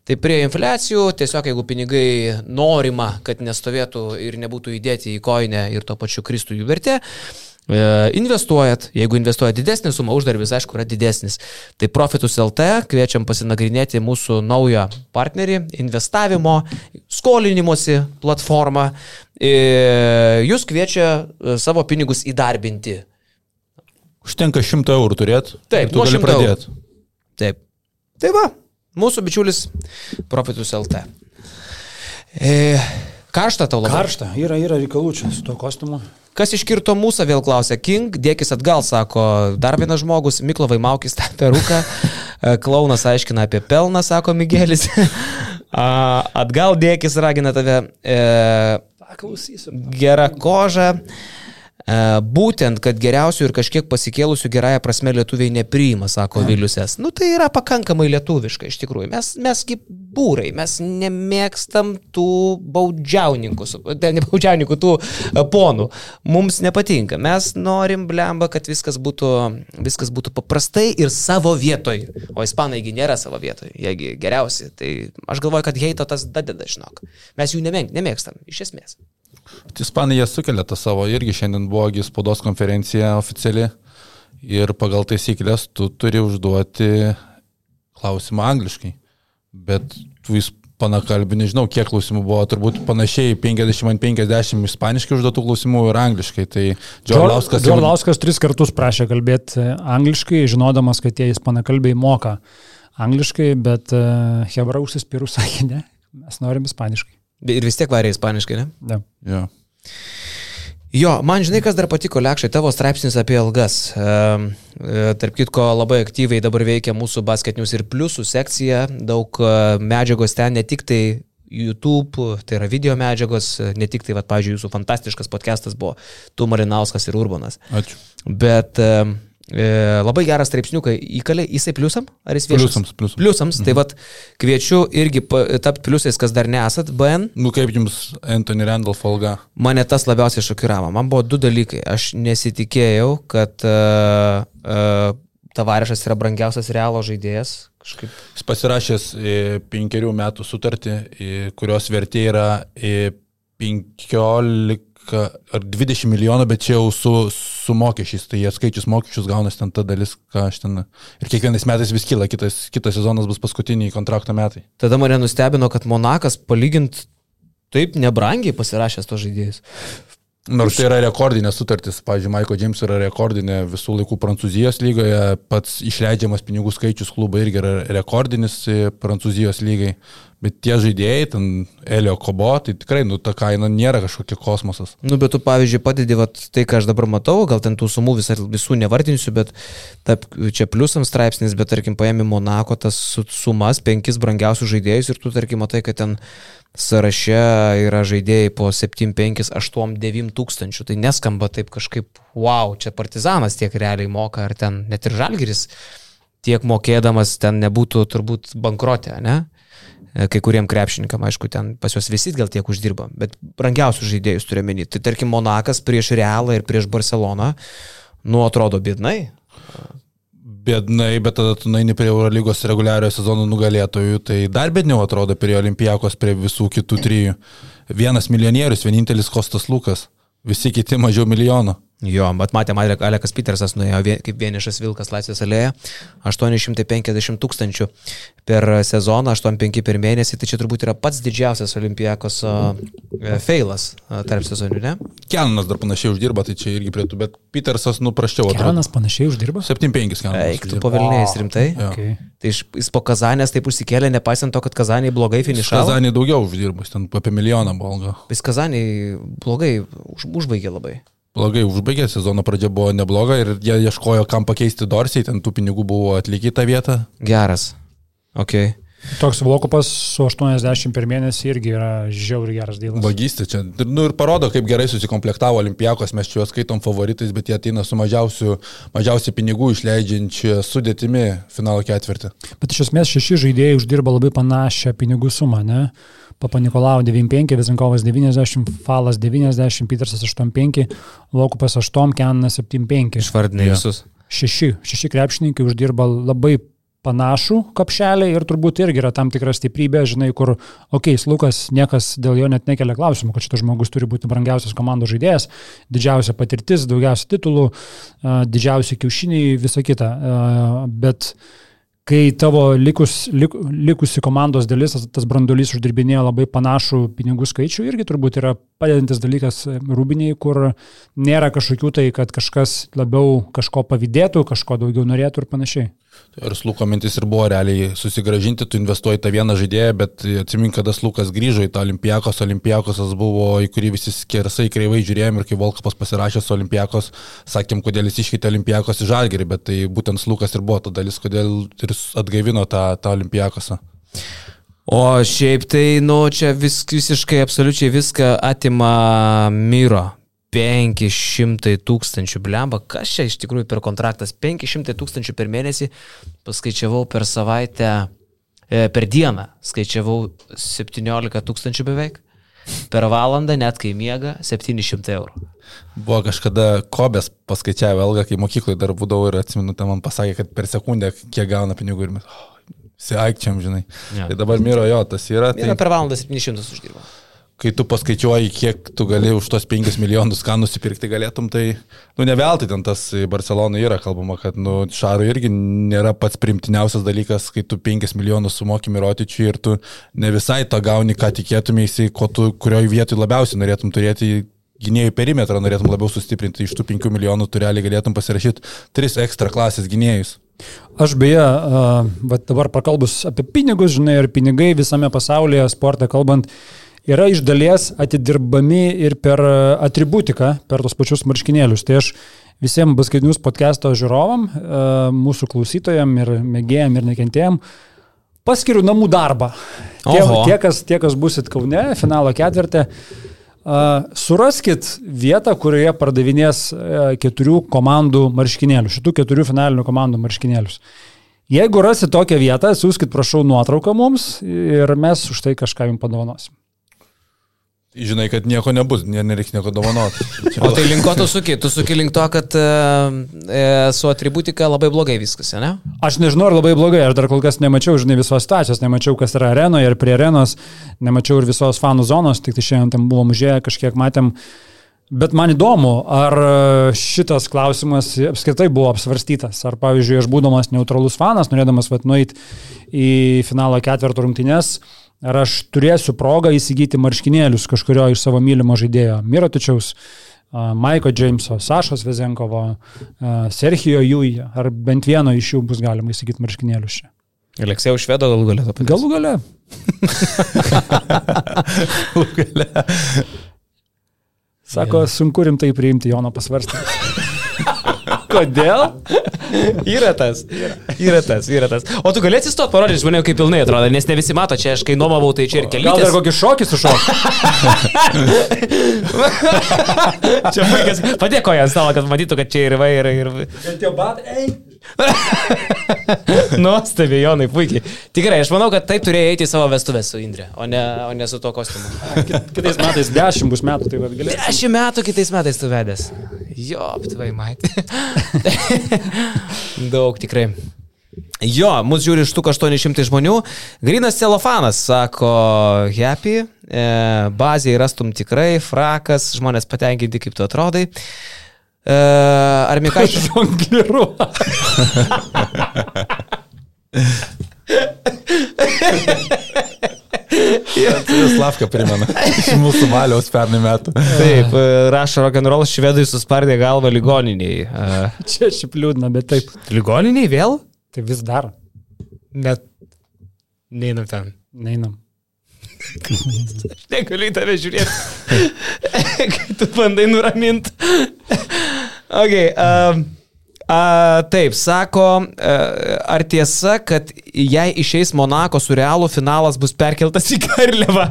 A: Tai prie infliacijų, tiesiog jeigu pinigai norima, kad nestovėtų ir nebūtų įdėti į koinę ir to pačiu kristų jų vertė, e, investuojat, jeigu investuojat didesnį sumą, uždarbis aišku yra didesnis. Tai Profitus LT kviečiam pasinagrinėti mūsų naują partnerį, investavimo, skolinimuose platformą. E, Jūs kviečia e, savo pinigus įdarbinti.
B: Užtenka 100 eurų turėti.
A: Taip,
B: tu gali
A: 100
B: pradėti.
A: Taip. Tai va, mūsų bičiulis Profitus LT. E, karšta tau labai.
C: Karšta, yra, yra reikalų čia su tuo kostiumu.
A: Kas iškirto mūsų, vėl klausia King, dėkis atgal, sako dar vienas žmogus, Miklovai Maukis tą peruką, E, klaunas aiškina apie pelną, sako Miguelis. Atgal dėkis ragina tave. E,
C: Paklausysiu.
A: gera koža. E, būtent, kad geriausių ir kažkiek pasikėlusių gerąją prasme lietuviai nepriima, sako Viliusės. Nu tai yra pakankamai lietuviška iš tikrųjų. Mes, mesgi būrai, mes nemėgstam tų baudžiauninkų, te, ne baudžiauninkų, tų e, ponų. Mums nepatinka. Mes norim blemba, kad viskas būtų, viskas būtų paprastai ir savo vietoj. O ispanaigi nėra savo vietoj, jiegi geriausi. Tai aš galvoju, kad heito tas dadeda, žinok. Mes jų nemėg, nemėgstam, iš esmės.
B: Ispanai jie sukelia tą savo, irgi šiandien buvo spaudos konferencija oficiali ir pagal taisyklės tu turi užduoti klausimą angliškai. Bet tu ispanakalbį, nežinau, kiek klausimų buvo, turbūt panašiai 50 ant 50 ispaniškai užduotų klausimų ir angliškai. Tai Džiorlauskas jau-
C: Džiorlauskas tris kartus prašė kalbėti e, angliškai, žinodamas, kad tie ispanakalbiai moka angliškai, bet uh, Hebra užsispyrų sakė, ne, mes norim ispaniškai.
A: Ir vis tiek varė ispaniškai, ne?
C: Ne.
B: Jo.
A: Jo, man žinai, kas dar patiko, Lekšai, tavo straipsnis apie algas. Ehm, e, Tarp kitko, labai aktyviai dabar veikia mūsų basketinius ir pliusų sekcija, daug e, medžiagos ten, ne tik tai YouTube, tai yra video medžiagos, e, ne tik tai, va, pavyzdžiui, jūsų fantastiškas podcastas buvo Tu Marinauskas ir Urbanas.
B: Ačiū.
A: Bet e, labai geras straipsniukai įkalė, jisai pliusam? Ar jis viešas?
B: Pliusams, pliusams.
A: Pliusams, tai vad kviečiu irgi tapti pliusais, kas dar nesat, BN.
B: Nu kaip jums Anthony Randolph alga?
A: Mane tas labiausiai šokiravo. Man buvo du dalykai. Aš nesitikėjau, kad uh, uh, Tavarešas yra brangiausias realo žaidėjas. Kažkaip.
B: Jis pasirašęs e, penkerių metų sutartį, e, kurios vertė yra e, 15 ar 20 milijonų, bet čia jau su, su mokesčiais, tai jie skaičius mokesčius gaunasi ten ta dalis, ką aš ten. Ir kiekvienais metais vis kyla, kitas, kitas sezonas bus paskutiniai kontrakto metai.
A: Tada mane nustebino, kad Monakas palygint taip nebrangiai pasirašęs to žaidėjus.
B: Nors tai yra rekordinė sutartis, pavyzdžiui, Maiko James yra rekordinė visų laikų Prancūzijos lygoje, pats išleidžiamas pinigų skaičius klubai irgi yra rekordinis Prancūzijos lygai, bet tie žaidėjai, ten Elio Kobo, tai tikrai, nu, ta kaina nėra kažkokia kosmosas.
A: Nu, bet tu, pavyzdžiui, padedi vat, tai, ką aš dabar matau, gal ten tų sumų visą, visų nevardinsiu, bet taip, čia pliusams straipsnis, bet tarkim, paėmė Monako tas su- sumas, penkis brangiausius žaidėjus ir tu, tarkim, matai, kad ten sąraše yra žaidėjai po 7, 5, 8, 9 tūkstančių. Tai neskamba taip kažkaip, wow, čia partizanas tiek realiai moka, ar ten net ir žalgeris tiek mokėdamas ten nebūtų turbūt bankrotė, ne? E, Kai kuriem krepšininkam, aišku, ten pas juos visi gal tiek uždirba, bet brangiausius žaidėjus turiu menį. Tai tarkim, Monakas prieš Realą ir prieš Barceloną, nu, atrodo bėdnai.
B: Bėdnai, bet tada tu naini prie Eurolygos reguliariojo sezono nugalėtojų, tai dar bėdniau atrodo prie Olimpijakos, prie visų kitų trijų. Vienas milijonierius, vienintelis Kostas Lukas, visi kiti mažiau milijono.
A: Jo, bet matėm, Ale- Alekas Petersas nuėjo kaip vienišas Vilkas Laisvės alėje, 850 tūkstančių per sezoną, 85 per mėnesį, tai čia turbūt yra pats didžiausias Olimpijakos e, feilas tarp sezonių, ne?
B: Kelnas dar panašiai uždirba, tai čia irgi prie tų, bet Petersas nu prašiau atrodo.
C: Kelenas panašiai uždirba?
B: 7-5 kelnas.
A: Eik, tu pavilnėjai rimtai.
B: Jo.
C: Okay.
A: Tai iš- jis po Kazanės taip užsikėlė, nepaisant to, kad Kazanė blogai finišavo.
B: Kazanį daugiau uždirba, ten apie milijoną buvo.
A: Vis Kazanė blogai už, užbaigė labai.
B: Blogai užbaigė, sezono pradžia buvo nebloga ir jie ieškojo, kam pakeisti Dorsiai, ten tų pinigų buvo atlikti tą vietą.
A: Geras. Ok.
C: Toks Vokupas su 80 per mėnesį irgi yra žiauriai geras dėlas.
B: Vagystė čia. Nu, ir parodo, kaip gerai susikomplektavo Olimpijakos, mes čia juos skaitom favoritais, bet jie ateina su mažiausiu, mažiausiai pinigų išleidžiančia sudėtimi finalo ketvirtį.
C: Bet iš esmės šeši žaidėjai uždirba labai panašią pinigų sumą, ne? Papa Nikolau 95, Vizinkovas 90, Falas 90, Petersas 85, Vokupas 8, Kenanas 75.
A: Išvardinai visus.
C: Šeši, šeši krepšininkai uždirba labai panašų kapšelį ir turbūt irgi yra tam tikra stiprybė, žinai, kur, okei, okay, Lukas, niekas dėl jo net nekelia klausimų, kad šitas žmogus turi būti brangiausias komandos žaidėjas, didžiausia patirtis, daugiausia titulų, a, didžiausi kiaušiniai, visa kita. A, Bet kai tavo likus, lik, likusi komandos dalis, tas, tas brandolys uždirbinėjo labai panašų pinigų skaičių, irgi turbūt yra padedantis dalykas e, rūbiniai, kur nėra kažkokių tai, kad kažkas labiau kažko pavydėtų, kažko daugiau norėtų ir panašiai.
B: Ir Sluko mintis ir buvo realiai susigražinti, tu investuoji tą vieną žaidėją, bet atsimink, kada Slukas grįžo į tą Olimpijakos, Olimpijakosas buvo, į kurį visi skersai kreivai žiūrėjom ir kai Volkapas pasirašė su Olimpijakos, sakėm, kodėl jis iškeitė Olimpijakos į Žalgerį, bet tai būtent Slukas ir buvo ta dalis, kodėl ir atgaivino tą, tą Olimpijakosą.
A: O šiaip tai, nu, čia vis, visiškai absoliučiai viską atima Myro 500 tūkstančių, blemba, kas čia iš tikrųjų per kontraktas? 500 tūkstančių per mėnesį, paskaičiavau per savaitę, e, per dieną, skaičiavau 17 tūkstančių beveik, per valandą, net kai miega, 700 eurų.
B: Buvo kažkada Kobės paskaičiavę algą, kai mokykloje dar būdavau ir atsimenu, ten man pasakė, kad per sekundę kiek gauna pinigų ir mes, oh, siaikčiam, žinai.
A: Jo.
B: Tai dabar miro jo, tas yra. Tai...
A: Vieną per valandą 700 uždirba.
B: Kai tu paskaičiuoji, kiek tu gali už tos 5 milijonus ką nusipirkti galėtum, tai, nu, ne veltui ten tas Barcelona yra kalbama, kad, nu, Šarui irgi nėra pats primtiniausias dalykas, kai tu 5 milijonus sumoki Mirotičiui ir tu ne visai to gauni, ką tikėtumėsi, kurioje vietoje labiausiai norėtum turėti gynėjų perimetrą, norėtum labiau sustiprinti, iš tų 5 milijonų tu realiai galėtum pasirašyti 3 ekstra klasės gynėjus.
C: Aš beje, uh, dabar pakalbus apie pinigus, žinai, ir pinigai visame pasaulyje, sportą kalbant, yra iš dalies atidirbami ir per atributiką, per tos pačius marškinėlius. Tai aš visiems baskaitinius podcast'o žiūrovam, uh, mūsų klausytojam ir mėgėjam ir nekentėjam, paskiriu namų darbą. Tie, tie, kas, tie, kas busit Kaune, finalo ketvirtį, Uh, suraskit vietą, kurioje pardavinės keturių komandų marškinėlius, šitų keturių finalinių komandų marškinėlius. Jeigu rasit tokią vietą, siūskit prašau nuotrauką mums ir mes už tai kažką jums padovanosim.
B: Žinai, kad nieko nebus, ne- nereiks nieko dovanoti.
A: O tai link ko tu suki? Tu suki link to, kad e, e, su atributika labai blogai viskas, ne?
C: Aš nežinau, ar labai blogai, aš dar kol kas nemačiau, žinai, visos situacijos, nemačiau, kas yra arenoje ir prie arenos, nemačiau ir visos fanų zonos, tik tai šiandien ten buvom užėję, kažkiek matėm. Bet man įdomu, ar e, šitas klausimas apskritai buvo apsvarstytas. Ar, pavyzdžiui, aš būdamas neutralus fanas, norėdamas vat nueiti į finalo ketvirto rungtynės, ar aš turėsiu progą įsigyti marškinėlius kažkurio iš savo mylimo žaidėjo Mirotičiaus, Maiko Jameso, Sašos Vezenkovo, Serhijo Jui, ar bent vieno iš jų bus galima įsigyti marškinėlius čia.
A: Aleksėjau švedo galų galę to paties.
C: Galų gale. Sako, sunku rimtai priimti Jono pasvarstymą.
A: Kodėl? Yra tas. Yra tas, yra tas. O tu galėsi stot parodyti žmonėm, kaip pilnai atrodo, nes ne visi mato, čia aš kai nuomavau, tai čia ir
C: Gal dar
A: keli.
C: kokį šokį sušok?
A: Čia puikiai. Padėkoju ant stalo, kad matytų, kad čia ir va, ir... ir...
C: Bet jau bat, ei.
A: Nuostabiai, Jonai, puikiai. Tikrai, aš manau, kad taip turėjo eiti į savo vestuvės su Indrė, o ne, o ne su to kostiumu.
C: Kitais metais dešimt bus metų, tai vad galėsi.
A: Dešimt metų kitais metais tu vedęs. Jo, tvai, matė. Daug tikrai. Jo, mūsų žiūri iš tų 800 žmonių. Grinas celofanas, sako, happy, e, bazėje rastum tikrai, frakas, žmonės patenkinti, kaip tu atrodai. E, ar Mikaitis...
C: Žongliru.
B: Slavka primena. Iš mūsų valiaus pernai metų.
A: Taip, e, rašo rock'n'roll švedai suspardė galvą ligoniniai. E,
C: Čia šiaip liūdna, bet taip.
A: ligoniniai vėl?
C: Tai vis dar.
A: Net. Neinam ten.
C: Neinam.
A: Aš negaliu į tave žiūrėti. Kai tu bandai nuraminti. okay, um, a, taip, sako, a, ar tiesa, kad jei išeis Monako su Realu, finalas bus perkeltas į Karliavą?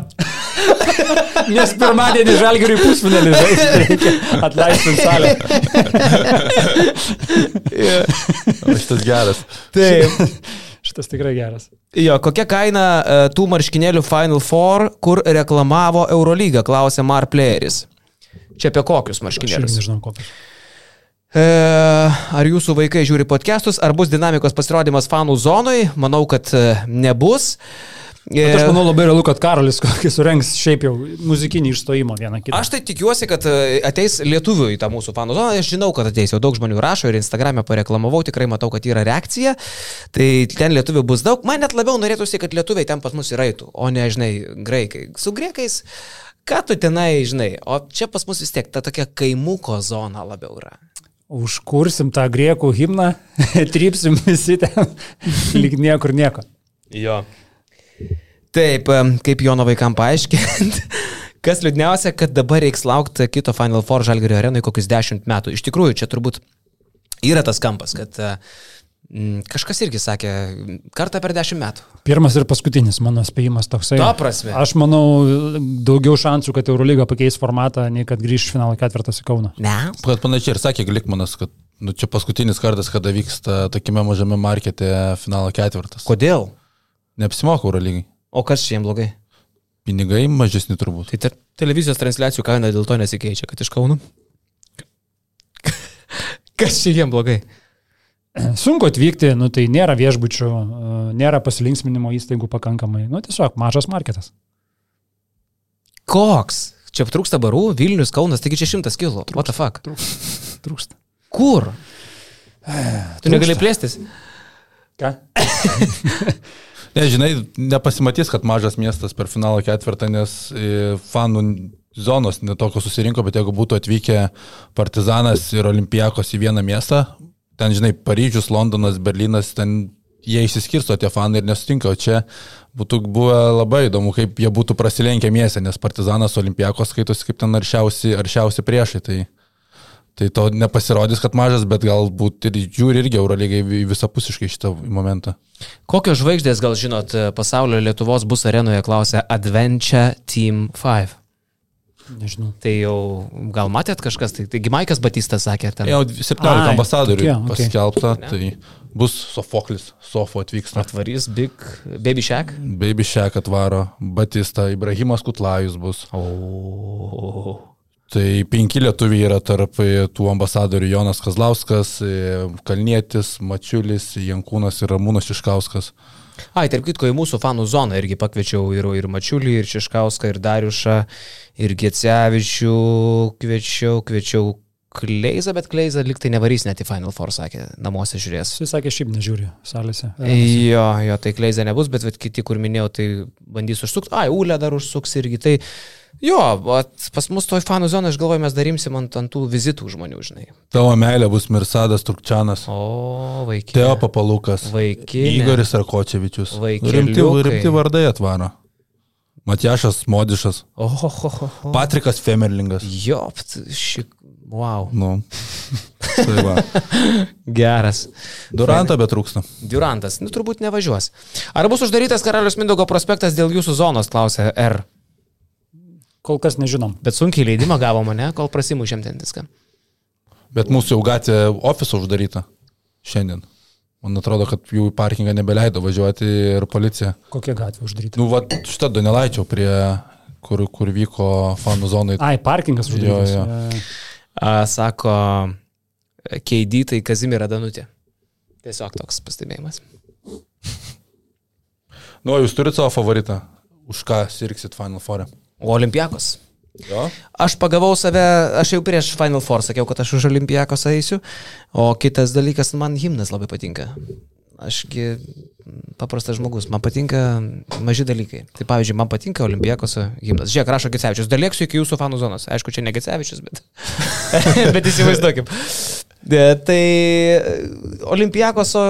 C: Nes pirmadienį žalgiriui pusfinalį žaisti reikia atleisti salę.
B: Šitas geras.
A: Taip.
C: Šitas tikrai geras.
A: Jo, kokia kaina e, tų marškinėlių Final Four, kur reklamavo Eurolygą, klausė Mar Playeris. Čia apie kokius
C: Aš
A: marškinėlius?
C: nežinau kokius.
A: E, ar jūsų vaikai žiūri podcastus, ar bus dinamikos pasirodymas fanų zonai? Manau, kad e, nebus.
C: Bet aš
A: E,
C: manau labai realu, kad Karolis kokį surengs šiaip jau muzikinį išstojimą vieną kitą.
A: Aš tai tikiuosi, kad e, ateis lietuvių į tą mūsų fanų zoną. Aš žinau, kad ateis jau daug žmonių rašo ir Instagram'e pareklamavau, tikrai matau, kad yra reakcija. Tai ten lietuvių bus daug. Man net labiau norėtųsi, kad lietuviai ten pas mus įraitų, o ne, žinai, graikai. Su griekais, ką tu tenai, žinai, o čia pas mus vis tiek ta tokia kaimuko zona labiau yra.
C: Užkursim tą griekų himną, trypsim visi ten, lyg niekur nieko.
A: Jo. Taip, kaip Jono vaikam paaiškinti. Kas liūdniausia, kad dabar reiks laukti kito Final Four Žalgirio arenui kokius dešimt metų. Iš tikrųjų, čia turbūt yra tas kampas, kad Kažkas irgi sakė, kartą per dešimt metų.
C: Pirmas ir paskutinis mano spėjimas toksai.
A: Ta prasme.
C: Aš manau, daugiau šansų, kad Eurolyga pakeis formatą, nei kad grįž finalo ketvirtas į Kauną.
A: Ne.
B: Kad panašiai ir sakė Glikmanas, kad nu, čia paskutinis kartas, kada vyksta tokiame mažame markete finalo ketvirtas.
A: Kodėl?
B: Neapsimoka Eurolygai.
A: O kas čia jiems blogai?
B: Pinigai mažesni turbūt.
A: Tai ter- televizijos transliacijų kaina dėl to nesikeičia, kad iš Kaunų. Kas čia jiems blogai?
C: Sunku atvykti, nu tai nėra viešbučių, e, nėra pasilinksminimo įstaigų pakankamai. Nu tiesiog mažas marketas.
A: Koks? Čia trūksta barų, Vilnius, Kaunas, taigi čia šimtas kilų. What the fuck?
C: Trūksta.
A: Kur? Tu negali plėstis?
C: Ką?
B: Ne, žinai, nepasimatys, kad mažas miestas per finalo ketvirtą, nes e, fanų zonos netokios susirinko, bet jeigu būtų atvykę Partizanas ir Olimpijakos į vieną miestą, ten, žinai, Paryžius, Londonas, Berlynas, ten jie išsiskirsto tie fanai ir nesutinka, o čia būtų buvę labai įdomu, kaip jie būtų prasilenkę miestą, nes Partizanas Olimpijakos skaitosi kaip ten aršiausi, aršiausi priešai. Tai, tai to nepasirodys, kad mažas, bet galbūt ir žiūri irgi Eurolygai visapusiškai šitą momentą.
A: Kokios žvaigždės, gal žinot, pasaulio Lietuvos bus arenoje klausia Adventure Team 5.
C: Nežinau.
A: Tai jau gal matėt kažkas, tai, taigi Maikas Batistas sakė ten.
B: Jau 17
C: Ai,
B: ambasadorių
C: tokie,
B: okay, paskelbta, tai bus Sofoklis, Sofo atvyksta.
A: Atvarys Big Baby Shack.
B: Baby Shack atvaro, Batista, Ibrahimas Kutlajus bus.
A: O.
B: Tai penki lietuviai yra tarp e, tų ambasadorių Jonas Kazlauskas, e, Kalnietis, Mačiulis, Jankūnas ir Ramūnas Iškauskas.
A: Ai, tarp kitko, į mūsų fanų zoną irgi pakviečiau ir, ir Mačiulį, ir Šiškauską, ir Dariušą, ir Gecevičių, kviečiau, kviečiau Kleizą, bet Kleizą liktai nevarys net į Final Four, sakė, namuose žiūrės.
C: Jis sakė, šiaip nežiūri salėse.
A: Jo, jo, tai Kleizą nebus, bet vat, kiti, kur minėjau, tai bandys užsukti. Ai, Ulė dar užsuks irgi. Tai jo, pas mus toj fanų zonai, aš galvoju, mes darimsim ant, ant tų vizitų žmonių, žinai.
B: Tavo meilė bus Mirsadas Turkčianas,
A: O, vaikai.
B: Teo Papalukas,
A: Vaikinė.
B: Igoris Arkočevičius.
A: Vaikeliukai.
B: Rimti, rimti vardai atvaro. Matjašas Modišas,
A: Oho, ho, ho, ho.
B: Patrikas Femerlingas.
A: Jopt, ši. Wow.
B: Nu. Tai va.
A: Geras.
B: Durantą betrūksta.
A: Durantas, nu turbūt nevažiuos. Ar bus uždarytas Karalius Mindogo prospektas dėl jūsų zonos, klausė R.
C: Kol kas nežinom.
A: Bet sunkiai leidimą gavo mane, kol prasimušėm ten viską.
B: Bet mūsų jau gatvė ofiso uždaryta šiandien. Man atrodo, kad jų į parkingą nebeleido važiuoti ir policija.
C: Kokia gatvė uždaryta?
B: Nu, va, šitą Donelaičio prie, kur, kur vyko fanų zonai.
C: Ai, parkingas uždarytas.
B: Jo, jo.
C: E,
A: A, sako, Keidį tai Kazimira Danutė. Tiesiog toks pastebėjimas.
B: Nu, jūs turite savo favoritą. Už ką sirksit Final Four?
A: O Olimpiakos.
B: Jo.
A: Aš pagavau save, aš jau prieš Final Four sakiau, kad aš už Olimpijakos eisiu, o kitas dalykas, man himnas labai patinka. Ašgi paprastas žmogus, man patinka maži dalykai. Tai pavyzdžiui, man patinka Olimpijakoso himnas. Žiūrėk, rašo Gecevičius, dalėksiu iki jūsų fanų zonos. Aišku, čia ne Gecevičius, bet, bet įsivaizduokim. Tai Olimpijakoso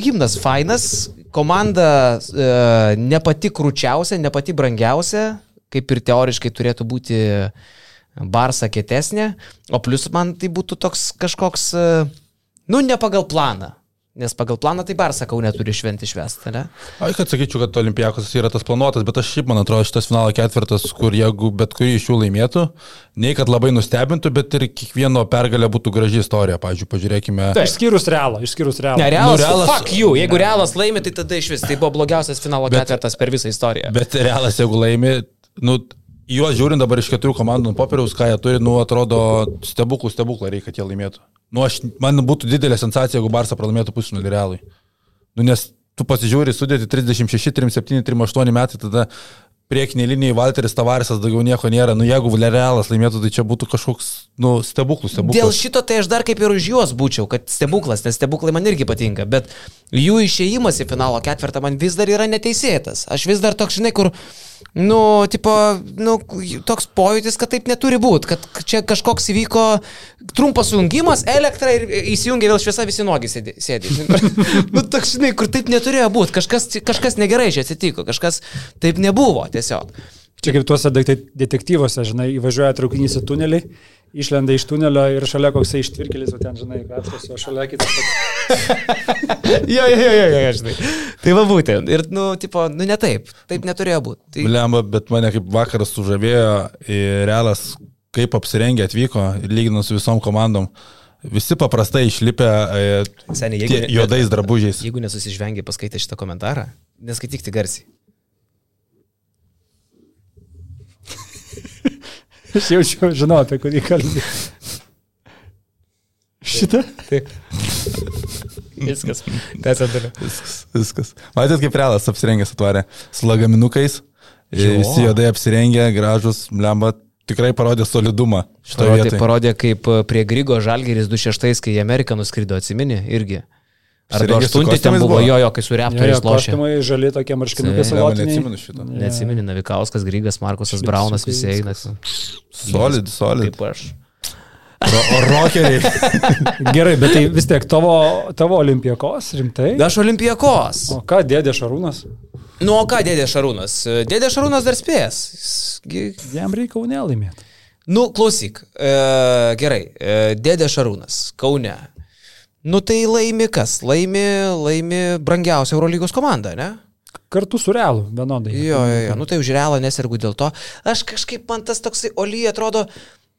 A: himnas fainas, komanda e, ne pati krūčiausia, ne pati brangiausia, kaip ir teoriškai turėtų būti Barsa kietesnė, o plus man tai būtų toks kažkoks, e, nu, ne pagal planą. Nes pagal planą tai Barsa kaunė turi šventi švęsti, ne?
B: Ai, kad sakyčiau, kad Olimpijakos yra tas planuotas, bet aš šiaip man atrodo šitas finalo ketvirtas, kur jeigu bet kurį iš jų laimėtų, nei kad labai nustebintų, bet ir kiekvieno pergalė būtų graži istorija. Pavyzdžiui, pažiūrėkime.
C: Išskyrus realą, išskyrus realą.
A: Ne, realas,
B: Nu, Realas-
A: Fuck you, jeigu realas laimi, tai tada iš vis tai buvo blogiausias finalo
B: Bet-
A: ketvirtas per visą istoriją.
B: Bet realas, jeigu laimi, nu, juos žiūrint dabar iš keturių komandų ant popieriaus, ką jie turi, nu, atrodo stebuklų, stebuklą reikia, kad jie laimėtų. Nu, aš, man būtų didelė sensacija, jeigu Barsa pralaimėtų pusfinalį realui. Nu, nes tu pasižiūri, sudėti 36, 37, 38 metai, tada priekiniai linijai Walteris Tavarisas daugiau nieko nėra. Nu, jeigu realas laimėtų, tai čia būtų kažkoks, nu, stebuklų, stebuklas.
A: Dėl šito tai aš dar kaip ir už juos būčiau, kad stebuklas, nes stebuklai man irgi patinka, bet jų išėjimas į finalo ketvirtą man vis dar yra neteisėtas. Aš vis dar toks, žinai, kur, nu, tipo, nu, toks pojūtis, kad taip neturi būti, kad čia kažkoks įvyko trumpas sujungimas, elektra ir įsijungia vėl šviesa, visi nuogi sėdi. sėdi. nu, toks, žinai, kur taip neturėjo būti, kažkas, kažkas negerai čia atsitiko, kažkas taip nebuvo tiesiog.
C: Čia kaip tuose detek- detektyvuose, žinai, įvažiuoja traukinys į tunelį, išlenda iš tunelio ir šalia koksai ištvirkelis, o ten, žinai, kapstosi, o šalia kitas.
A: Jo, jo, jo, jo, jo, žinai. Tai va būtent. Ir, nu, tipo, nu ne taip. Taip neturėjo būti. Tai,
B: Lemba, bet mane kaip vakaras sužavėjo realas, kaip apsirengę atvyko, lyginant su visom komandom. Visi paprastai išlipę e,
A: Seniai,
B: tie
A: jeigu,
B: juodais drabužiais.
A: jeigu nesusižvengiai paskaitę šitą komentarą, neskaityk tik garsiai.
C: Aš jaučiu, žinau, apie kurį kalbį. Šitą?
A: Taip. Viskas. Tęsė toliau.
B: Viskas. viskas. Matėt, kaip realas apsirengęs atvarė su lagaminukais.
A: Jo.
B: Visi juodai apsirengę, gražus, lemba, tikrai parodė solidumą šitoje
A: Parodė,
B: vietoje.
A: parodė, kaip e, prie Grygo Žalgeris 26, kai į Ameriką nuskrido, atsimeni, irgi. Ar
B: su
A: 8 ten buvo, jo, jo, kai su reaktoriais lošė.
C: kostiumai žali tokie marškinukai salotiniai.
B: neatsimenu šito.
A: Neatsimeni, Navikauskas, Grygas, Markusas Braunas, visi eina.
B: Solid, solid.
A: Kaip aš.
B: Ro rokeriai.
C: Gerai, bet tai vis tiek tavo, tavo olimpijakos, rimtai?
A: Aš olimpijakos.
C: O ką, dėdė Šarūnas?
A: Nu, o ką dėdė Šarūnas? Dėdė Šarūnas dar spės. Jis
C: Jam reikia unelaimėti.
A: Nu, klausyk. E, gerai. E, dėdė Šarūnas, Kaune. Nu, tai laimi kas? Laimi, laimi brangiausia Eurolygos komanda, ne?
C: Kartu su realu, vienodai.
A: Jo, jo, jo. Nu, tai už realą nesirgu dėl to. Aš kažkaip man tas toksai Oly atrodo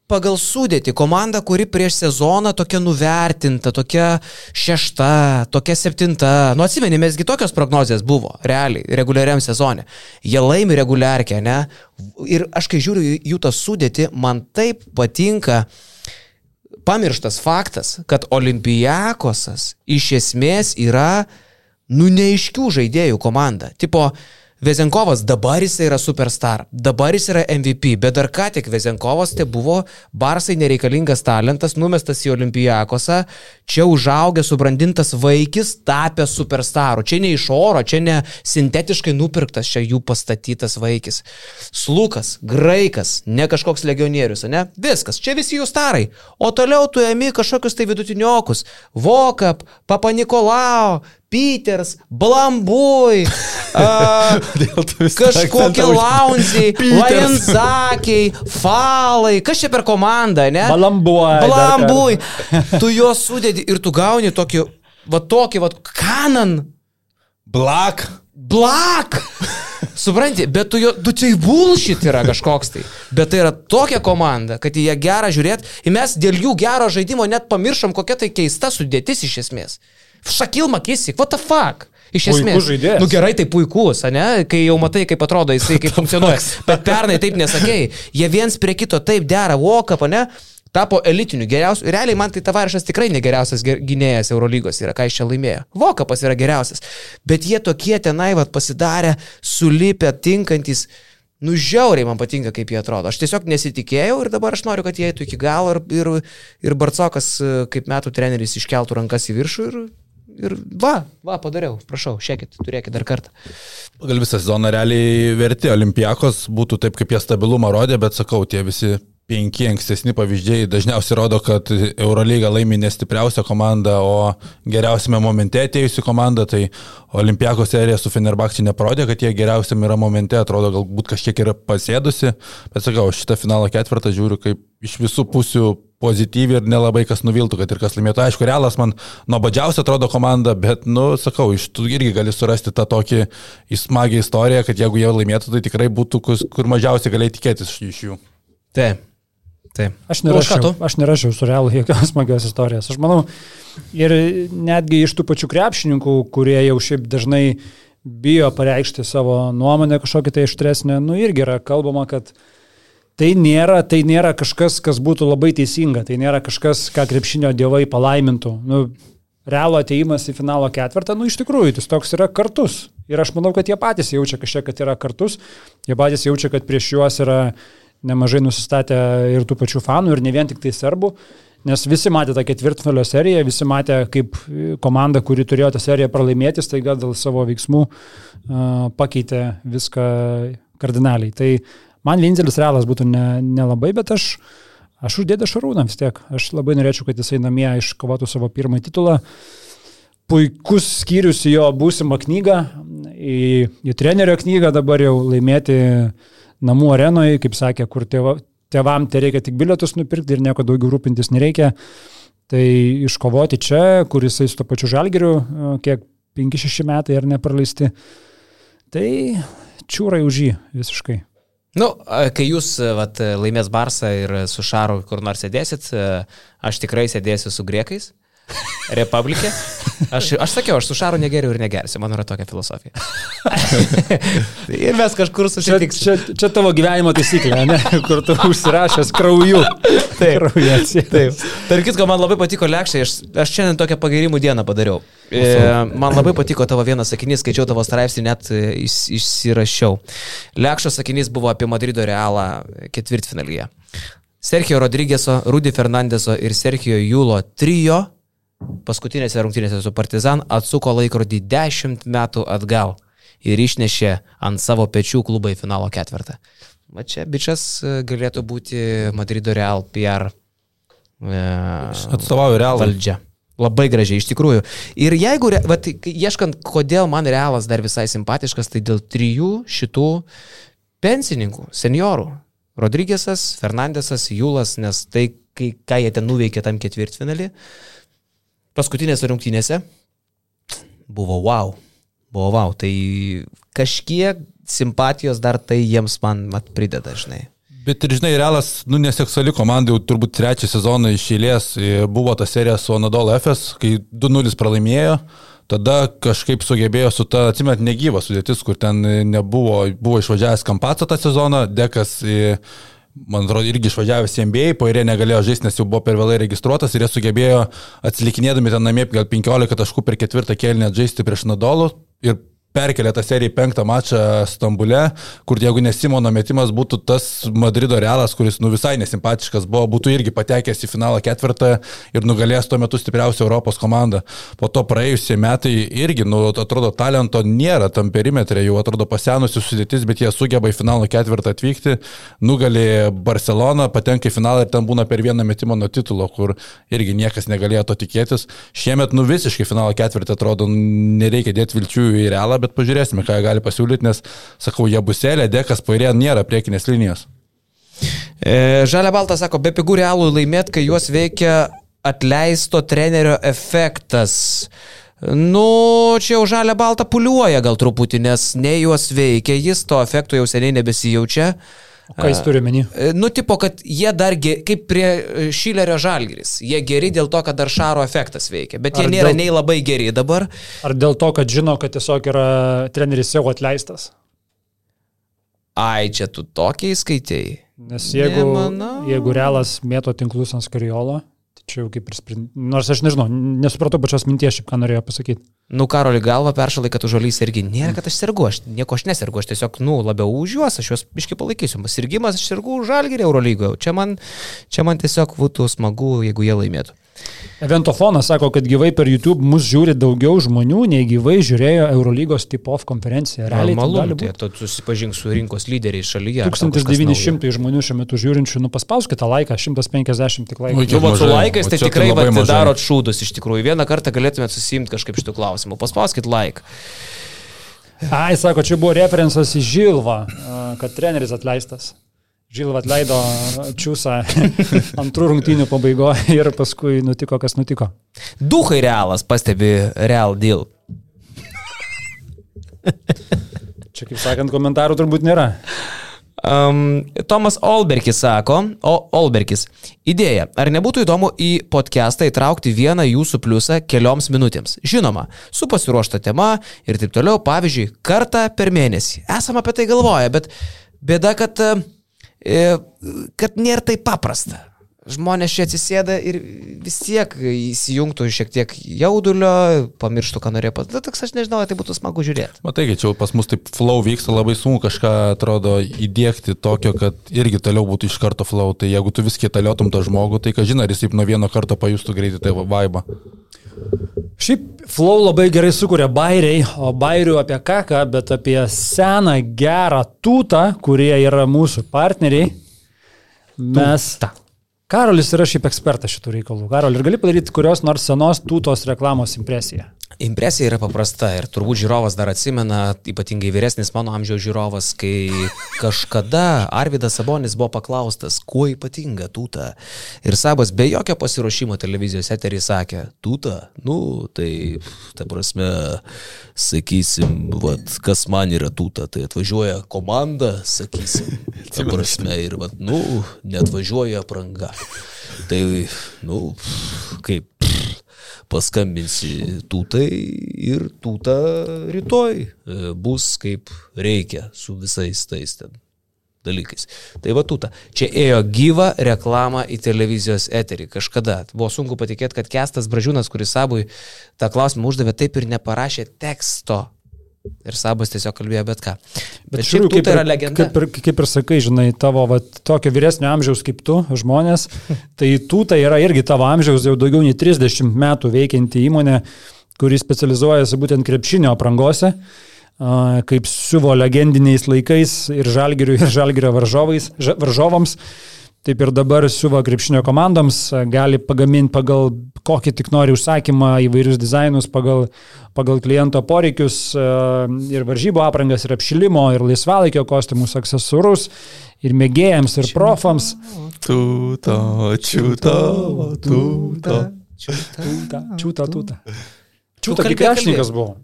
A: pagal sudėti komanda, kuri prieš sezoną tokia nuvertinta, tokia šešta, tokia septinta. Nu, atsimeni, mesgi tokios prognozijas buvo, realiai, reguliariam sezone. Jie laimi reguliarkę, ne? Ir aš kai žiūriu jų tą sudėti, man taip patinka pamirštas faktas, kad Olimpijakosas iš esmės yra, nu, neiškių žaidėjų komanda. Tipo, Vezenkovas dabar jis yra superstar, dabar jis yra MVP, bet dar ką tik Vezenkovas tai buvo Barsai nereikalingas talentas, numestas į Olimpijakosą, čia užaugęs, subrandintas vaikis, tapęs superstaru. Čia ne iš oro, čia ne sintetiškai nupirktas, čia jų pastatytas vaikis. Slukas, graikas, ne kažkoks legionierius, ne? Viskas, čia visi jų starai. O toliau tu ėmi kažkokius tai vidutiniokus. Vokap, Papa Nikolao, Peters, Blambui, uh, kažkokie
B: Peters.
A: Lajanzakiai, Falai, kas čia per komandą, ne?
C: Balambuoj.
A: Blambui. Tu juos sudėdi ir tu gauni tokį, va tokį, va, kanan,
B: Black.
A: Black. Supranti, bet tu, jo, tu čia į bullshit yra kažkoks tai. Bet tai yra tokia komanda, kad ją gerą žiūrėt. Ir mes dėl jų gero žaidimo net pamiršom, kokia tai keista sudėtis iš esmės. Šakil Makisik, what the fuck? Iš esmės.
C: žaidėjas.
A: Nu gerai, tai puikus, ne? Kai jau matai, kaip atrodo jisai, kaip funkcionuoja. Bet pernai taip nesakėjai. Jie viens prie kito taip dera, walk-up, ne? Tapo elitiniu geriausiu. Realiai man tai tavarišas tikrai negeriausias ger- gynėjas Eurolygos yra, ką jis čia laimėjo. Vokapas yra geriausias. Bet jie tokie tenai vat, pasidarė, sulipę, tinkantis. Nu, žiauriai man patinka, kaip jie atrodo. Aš tiesiog nesitikėjau ir dabar aš noriu, kad jie eitų iki galo ir, ir, ir Barcokas, kaip metų treneris, iškeltų rankas į viršų ir, ir va, va, padariau. Prašau, šiekit, turėkit dar kartą.
B: Pagal visą sezoną realiai verti Olimpijakos būtų taip, kaip jie stabilumą rodė, bet sakau, tie visi penki ankstesni pavyzdžiai dažniausiai rodo, kad Eurolyga laimi nestipriausią komandą, o geriausiame momente atėjusi komanda, tai Olimpijakos serija su Fenerbakčiai neparodė, kad jie geriausiam yra momente, atrodo galbūt kažkiek yra pasėdusi, bet sakau, šitą finalo ketvirtą žiūriu kaip iš visų pusių pozityviai ir nelabai kas nuviltų, kad ir kas laimėtų. Aišku, Realas man nuobodžiausia atrodo komanda, bet, nu, sakau, iš tų irgi gali surasti tą tokį įsmagią istoriją, kad jeigu jie laimėtų, tai tikrai būtų, kus- kur mažiausiai galėjai tikėtis iš jų.
A: Taip. Taip.
C: Aš
A: tu?
C: nerašiau, aš nerašiau su realu jokios smagios istorijos. Aš manau, ir netgi iš tų pačių krepšininkų, kurie jau šiaip dažnai bijo pareikšti savo nuomonę kažkokią tai ištresnę, nu irgi yra kalbama, kad tai nėra, tai nėra kažkas, kas būtų labai teisinga, tai nėra kažkas, ką krepšinio dievai palaimintų. Nu, Realo ateimas į finalo ketvirtą, nu iš tikrųjų, jis toks yra kartus. Ir aš manau, kad jie patys jaučia kažkiek, kad yra kartus, jie patys jaučia, kad prieš juos yra nemažai nusistatę ir tų pačių fanų, ir ne vien tik tai serbų, nes visi matė tą ketvirtfinalio seriją, visi matė, kaip komanda, kuri turėjo tą seriją pralaimėti, staiga dėl savo veiksmų uh, pakeitė viską kardinaliai. Tai man vienintelis realas būtų ne- nelabai, ne bet aš, aš uždėdė Šarūną vis tiek. Aš labai norėčiau, kad jisai namie iškovotų savo pirmąjį titulą. Puikus skyrius į jo būsimą knygą, į, į trenerio knygą dabar jau laimėti namų arenoje, kaip sakė, kur tėva, tėvam tai reikia tik bilietus nupirkti ir nieko daugiau rūpintis nereikia. Tai iškovoti čia, kur jisai su to pačiu žalgeriu, kiek 5-6 metai ar nepraleisti, tai čiūrai už jį visiškai.
A: Nu, kai jūs vat, laimės Barsą ir su Šaru kur nors sėdėsit, aš tikrai sėdėsiu su griekais. Republikė. Aš, aš sakiau, aš su Šaru negeriu ir negersiu, mano yra tokia filosofija. ir mes kažkur susitiksime.
C: Čia, čia, čia tavo gyvenimo taisyklė, ne? kur tu užsirašęs krauju.
A: Taip, krauju taip. Tark kitko, man labai patiko lekščiai, aš, aš šiandien tokią pagirimų dieną padariau. E, man labai patiko tavo vienas sakinys, skaičiau tavo straipsnį, net e, iš, išsirašiau. Lekščio sakinys buvo apie Madrido realą ketvirtfinalyje. Sergio Rodrygėso, Rudy Fernandeso ir Sergio Julo trijo paskutinėse rungtynėse su Partizan atsuko laikrodį 10 metų atgal ir išnešė ant savo pečių klubą į finalo ketvirtą. Va čia bičias e, galėtų būti Madrido Real PR.
B: E, Atstovauju Real
A: valdžia. Labai gražiai, iš tikrųjų. Ir jeigu, vat, ieškant, kodėl man Realas dar visai simpatiškas, tai dėl trijų šitų pensininkų, seniorų. Rodrygėsas, Fernandesas, Julas, nes tai, kai, ką jie ten nuveikė tam ketvirtfinalį, uh, paskutinėse rungtynėse buvo wow. Buvo wow. Tai kažkiek simpatijos dar tai jiems man mat, prideda, žinai.
B: Bet ir žinai, Realas, nu, neseksuali komanda jau turbūt trečią sezoną iš eilės e, buvo ta serija su Anadolu FS, kai 2-0 pralaimėjo, tada kažkaip sugebėjo su ta, atsimet, negyva sudėtis, kur ten nebuvo, buvo išvažiavęs Kampaco tą sezoną, Dekas į man atrodo, irgi išvažiavęs į NBA, po ir jie negalėjo žaisti, nes jau buvo per vėlai registruotas ir jie sugebėjo atsilikinėdami ten namie gal 15 taškų per ketvirtą kėlinį žaisti prieš Nadolų ir perkelė tą seriją į penktą mačą Stambule, kur jeigu nesimono metimas būtų tas Madrido realas, kuris nu visai nesimpatiškas buvo, būtų irgi patekęs į finalą ketvirtą ir nugalėjęs tuo metu stipriausią Europos komandą. Po to praėjusie metai irgi, nu, atrodo, talento nėra tam perimetre, jau atrodo pasenusi sudėtis, bet jie sugeba į finalo ketvirtą atvykti, nugali Barceloną, patenka į finalą ir ten būna per vieną metimą nuo titulo, kur irgi niekas negalėjo to tikėtis. Šiemet, nu visiškai finalo ketvirtą atrodo, nereikia dėti vilčių į realą, bet pažiūrėsime, ką gali pasiūlyti, nes, sakau, jie buselė, dekas, pairė nėra priekinės linijos.
A: E, Žalia Balta sako, be pigų realų laimėt, kai juos veikia atleisto trenerio efektas. Nu, čia jau žalia balta puliuoja gal truputį, nes ne juos veikia, jis to efekto jau seniai nebesijaučia.
C: O ką jis turi menį?
A: E, nu, tipo, kad jie dar, ge, kaip prie e, Šilerio žalgris, jie geri dėl to, kad dar šaro efektas veikia, bet jie Ar nėra dėl... nei labai geri dabar.
C: Ar dėl to, kad žino, kad tiesiog yra treneris jau atleistas?
A: Ai, čia tu tokiai skaitėjai.
C: Nes jeigu, Nemanau. jeigu realas mėto tinklus ant skariolo, Čia jau kaip ir sprendimas. Nors aš nežinau, nesupratau pačios minties, šiaip ką norėjo pasakyti.
A: Nu, Karoli galva peršalai, kad užuolys irgi nėra, kad aš sergu, aš nieko aš nesergu, aš tiesiog, nu, labiau už juos, aš juos biškai palaikysiu. Sirgimas, aš sergu už žalgyrį Eurolygoje. Čia man, čia man tiesiog būtų smagu, jeigu jie laimėtų.
C: Eventofonas sako, kad gyvai per YouTube mus žiūri daugiau žmonių, nei gyvai žiūrėjo Eurolygos tip-off konferenciją. Realiai
A: Normalu, tai tu susipažink su rinkos lyderiais šalyje.
C: 1900 žmonių šiuo metu žiūrinčių, nu paspauskite laiką, 150 tik laiką.
A: Nu, su laikais tai tikrai tai darot šūdus iš tikrųjų. Vieną kartą galėtumėte susimti kažkaip šitų klausimų. Paspauskite laiką.
C: Ai, sako, čia buvo referencas į Žilvą, kad treneris atleistas. Žilva atleido čiūsą antrų rungtynių pabaigoje ir paskui nutiko, kas nutiko.
A: Duhai realas, pastebi real deal.
C: Čia, kaip sakant, komentarų turbūt nėra.
A: Um, Tomas Olbergis sako, o Olbergis, idėja, ar nebūtų įdomu į podcastą įtraukti vieną jūsų pliusą kelioms minutėms? Žinoma, su pasiruošta tema ir taip toliau, pavyzdžiui, kartą per mėnesį. Esam apie tai galvoję, bet bėda, kad uh, kad nėra taip paprasta. Žmonės čia atsisėda ir vis tiek įsijungtų šiek tiek jaudulio, pamirštų, ką norėjo pasakyti. Toks aš nežinau, tai būtų smagu žiūrėti.
B: Matai, čia pas mus taip flow vyksta, labai sunku kažką, atrodo, įdėkti tokio, kad irgi toliau būtų iš karto flow. Tai jeigu tu vis kitaliotum tą žmogų, tai ką žinai, ar jis taip nuo vieno karto pajustų greitai tą vaibą.
C: Šiaip flow labai gerai sukuria bairiai, o bairių apie ką, bet apie seną gerą tūtą, kurie yra mūsų partneriai. Mes. Tūta. Karolis yra šiaip ekspertas šitų reikalų. Karol, ir gali padaryti kurios nors senos tūtos reklamos impresiją?
A: Impresija yra paprasta ir turbūt žiūrovas dar atsimena, ypatingai vyresnis mano amžiaus žiūrovas, kai kažkada Arvidas Sabonis buvo paklaustas, kuo ypatinga tūta. Ir Sabas be jokio pasiruošimo televizijos eterį sakė, tūta, nu, tai, ta prasme, sakysim, vat, kas man yra tūta, tai atvažiuoja komanda, sakysim, ta prasme, ir, vat, nu, netvažiuoja apranga. Tai, nu, kaip paskambinsi tūtai ir tūta rytoj e, bus kaip reikia su visais tais ten dalykais. Tai va tūta. Čia ėjo gyva reklama į televizijos eterį kažkada. Buvo sunku patikėti, kad Kestas Bražiūnas, kuris sabui tą klausimą uždavė, taip ir neparašė teksto Ir Sabas tiesiog kalbėjo bet ką. Bet, bet šiaip tu tai yra legenda.
C: Kaip ir, kaip ir sakai, žinai, tavo va, tokio vyresnio amžiaus kaip tu, žmonės, tai tu tai yra irgi tavo amžiaus jau daugiau nei 30 metų veikianti įmonė, kuri specializuojasi būtent krepšinio aprangose, kaip siuvo legendiniais laikais ir žalgirių, ir žalgirio varžovais, varžovams. Taip ir dabar siuva krepšinio komandoms, gali pagaminti pagal kokį tik nori užsakymą įvairius dizainus, pagal, pagal kliento poreikius ir varžybų aprangas, ir apšilimo, ir laisvalaikio kostiumus, aksesuarus, ir mėgėjams, ir profams.
B: Tūta, čiūta, tūta.
C: Čiūta, čiūta, tūta. Čiūta, kaip krepšininkas buvo.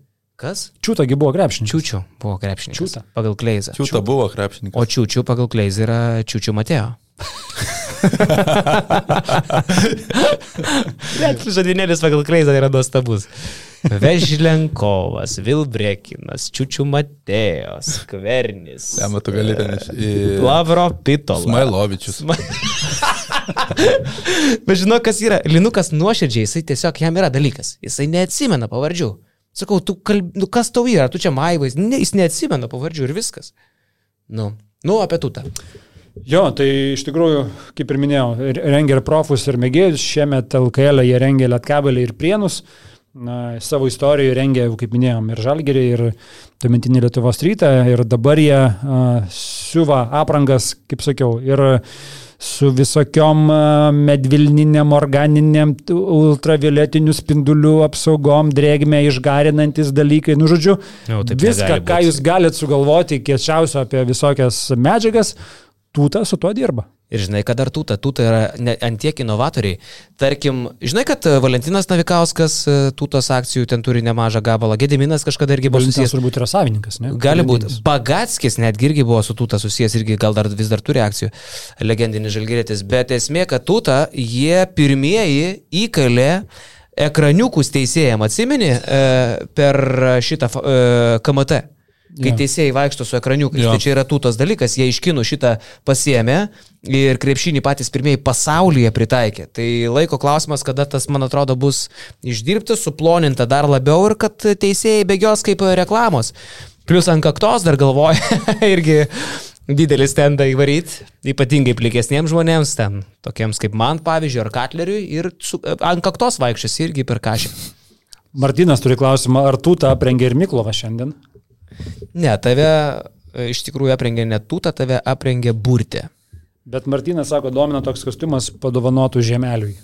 A: Kas?
C: Čiūtagi buvo krepšininkas.
A: Čiūčių buvo krepšininkas.
C: Čiūta.
A: Pagal Kleizą.
B: Čiūta buvo krepšininkas.
A: O čiūčių pagal Kleizą yra čiūčių Matėjo. Bet žodinėlis pagal Kleizą yra nuostabus. Vežlenkovas, Vilbrekinas, Čiučių Matėjos, Kvernis.
B: Jam, tu gali ten iš... Į...
A: Lavro Pitolas.
B: Smailovičius.
A: Sma... Bet žinau, kas yra. Linukas nuoširdžiai, jisai tiesiog jam yra dalykas. Jisai neatsimena pavardžių. Sakau, tu kalb... nu, kas tau yra, tu čia maivais, ne, jis neatsimena pavardžių ir viskas. Nu, nu apie tutą.
C: Jo, tai iš tikrųjų, kaip ir minėjau, rengia ir profus, ir mėgėjus. Šiemet LKL jie rengia Lietkabelį ir Prienus. Na, savo istorijoje rengia, kaip minėjom, ir Žalgerį, ir tuometinį Lietuvos rytą. Ir dabar jie uh, siuva aprangas, kaip sakiau, ir su visokiom medvilniniam, organiniam, ultravioletinių spindulių apsaugom, drėgmė išgarinantis dalykai. Nu, žodžiu,
A: Jau,
C: viską, ką
A: būt.
C: jūs galite sugalvoti, kiečiausio apie visokias medžiagas, tūta su tuo dirba.
A: Ir žinai, kad dar tūta, tūta yra antiek inovatoriai. Tarkim, žinai, kad e, Valentinas Navikauskas e, tūtos akcijų ten turi nemažą gabalą, Gediminas kažkada irgi buvo susijęs.
C: turbūt yra savininkas, ne?
A: Gali būti. Bagatskis netgi irgi buvo su tūta susijęs, irgi gal dar vis dar turi akcijų, legendinis žalgerėtis. Bet esmė, kad tūta, jie pirmieji įkalė ekraniukus teisėjams, atsimeni, e, per šitą KMT. Kai
C: Jo.
A: teisėjai vaikšto su ekraniukais,
B: Jo.
A: tai čia yra tūtos dalykas, jie iš kinų šitą pasiemė ir krepšinį patys pirmieji pasaulyje pritaikė. Tai laiko klausimas, kada tas, man atrodo, bus išdirbta, suploninta dar labiau ir kad teisėjai bėgios kaip reklamos. Plius ant kaktos dar galvoja irgi didelį stendą įvaryti, ypatingai plikesniems žmonėms, ten, tokiems kaip man, pavyzdžiui, ar Katleriui, ir su, ant kaktos vaikščias irgi per kažį.
C: Martinas turi klausimą, ar tūta aprengė ir Miklovą šiandien?
A: Ne, tave e, iš tikrųjų aprengė ne tūta, tave aprengė burtė.
C: Bet Martinas sako, domina toks kostiumas padovanotų žemeliui.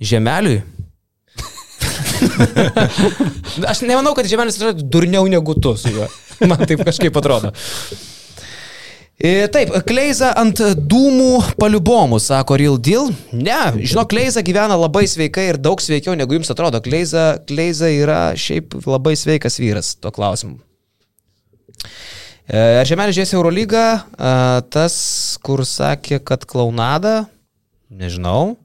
A: Žemeliui? Aš nemanau, kad žemelis yra durniau negu tu su juo. Man taip kažkaip atrodo. E, Taip, Kleiza ant dūmų paliubomų, sako Real Deal. Ne, žinok, Kleiza gyvena labai sveikai ir daug sveikiau negu jums atrodo. Kleiza, Kleiza yra šiaip labai sveikas vyras, to klausimu. E, Ar Žemelis žiūrės Eurolygą? E, Tas, kur sakė, kad klaunada, nežinau.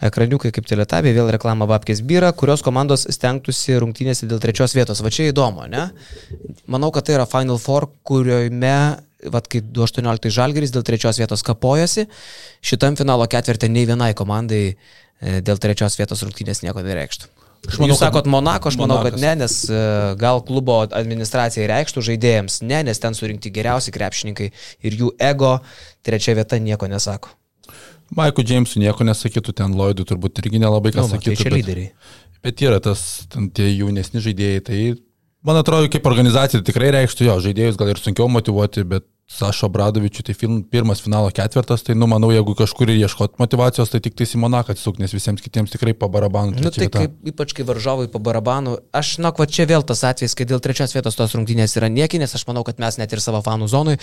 A: Ekraniukai kaip teletabiai, vėl reklama Vapkės byra, kurios komandos stengtųsi rungtynėse dėl trečios vietos. Va čia įdomu, ne? Manau, kad tai yra Final Four, kuriame, vad kai 2018 žalgeris dėl trečios vietos kapojosi, šitam finalo ketvirtė nei vienai komandai e, dėl trečios vietos rungtynės nieko nereikštų.
B: Aš
A: Manau, Jūs
B: kad
A: sakot Monako, aš manau, kad
B: Monakas.
A: ne, nes e, gal klubo administracija reikštų žaidėjams, ne, nes ten surinkti geriausi krepšininkai ir jų ego trečia vieta nieko nesako.
B: Maikų Džeimsų nieko nesakytų, ten Lloydų turbūt irgi nelabai ką
A: Nu, va, tai
B: sakytų.
A: čia
B: bet-
A: lyderiai.
B: Bet yra tas, ten tie jaunesni žaidėjai, tai man atrodo, kaip organizacija tikrai reikštų jo, žaidėjus gal ir sunkiau motivuoti, bet Sašo Bradovičiu, tai film, pirmas finalo ketvirtas, tai, nu, manau, jeigu kažkur ir ieškot motivacijos, tai tik tai Simonaką atsisuk, nes visiems kitiems tikrai po barabanų.
A: Nu, tai kaip, ypač kai varžovai po barabanų, aš, na, va čia vėl tas atvejis, kai dėl trečios vietos tos rungtynės yra niekinės, aš manau, kad mes net ir savo fanų zonui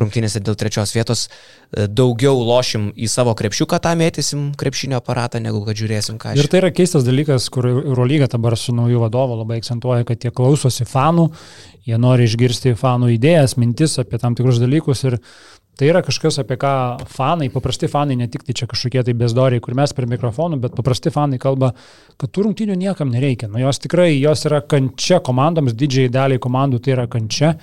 A: rungtynėse dėl trečios vietos e, daugiau lošim į savo krepšiuką tą mėtysim krepšinio aparatą, negu kad žiūrėsim ką.
C: Ir tai yra keistas dalykas, kur Eurolyga dabar su nauju vadovu labai akcentuoja, kad jie klausosi fanų jie nori išgirsti fanų idėjas, mintis apie tam tikrus dalykus ir tai yra kažkas, apie ką fanai, paprasti fanai, ne tik tai čia kažkokie tai bezdoriai, kur mes per mikrofonų, bet paprasti fanai kalba, kad tų rungtynių niekam nereikia. Nu, jos tikrai, jos yra kančia komandoms, didžiai daliai komandų tai yra kančia.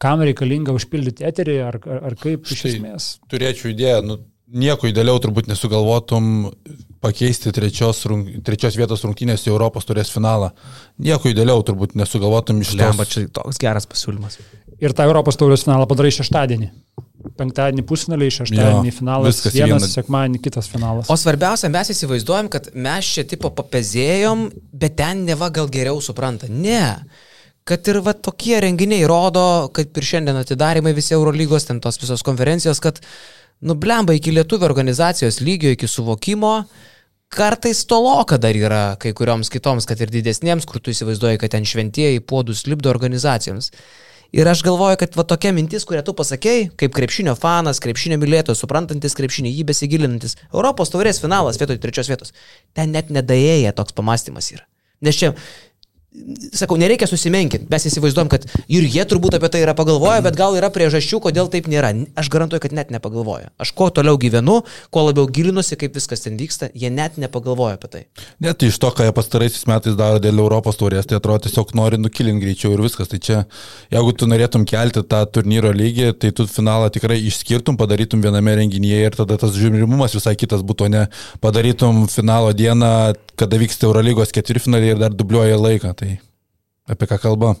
C: Kam reikalinga užpildyti eterį ar, ar, ar kaip iš esmės?
B: Turėčiau idėją, nu, nieko idealiau turbūt nesugalvotum pakeisti trečios, trečios vietos rungtynės į Europos turės finalą. Nieko idealiau turbūt nesugalvotum iš
A: Lemba, čia toks geras pasiūlymas.
C: Ir tą Europos taurės finalą padarai šeštadienį. Penktadienį pusfinaliai, šeštadienį jo, finalas, vienas, vieną... sekmadienį kitas finalas.
A: O svarbiausia, mes įsivaizduojam, kad mes čia tipo papezėjom, bet ten neva gal geriau supranta. Ne. Kad ir va tokie renginiai rodo, kad ir šiandien atidarimai visi Eurolygos, ten tos visos konferencijos, kad nublemba iki lietuvių organizacijos lygio, iki suvokimo, kartais toloka dar yra kai kurioms kitoms, kad ir didesniems, kur tu įsivaizduoji, kad ten šventieji puodus lipdo organizacijoms. Ir aš galvoju, kad va tokia mintis, kurią tu pasakėjai, kaip krepšinio fanas, krepšinio mylėtojas, suprantantis krepšinį, jį besigilinantis, Europos taurės finalas vietoj trečios vietos, ten net nedaėję toks pamastymas yra. Nes čia sakau, nereikia susimenkinti. Mes įsivaizduojam, kad ir jie turbūt apie tai yra pagalvoję, bet gal yra priežasčių, kodėl taip nėra. Aš garantuoju, kad net nepagalvoja. Aš kuo toliau gyvenu, kuo labiau gilinusi, kaip viskas ten vyksta, jie net nepagalvoja apie tai.
B: Net iš to, ką jie pastaraisiais metais daro dėl Europos taurės, tai atrodo tiesiog nori nukilinti greičiau ir viskas. Tai čia, jeigu tu norėtum kelti tą turnyro lygį, tai tu finalą tikrai išskirtum, padarytum viename renginyje ir tada tas žiūrimumas visai kitas būtų, ne padarytum finalo dieną kada vyksta Eurolygos ketvirtfinaliai ir dar dubliuoja laiką. Tai apie ką kalba?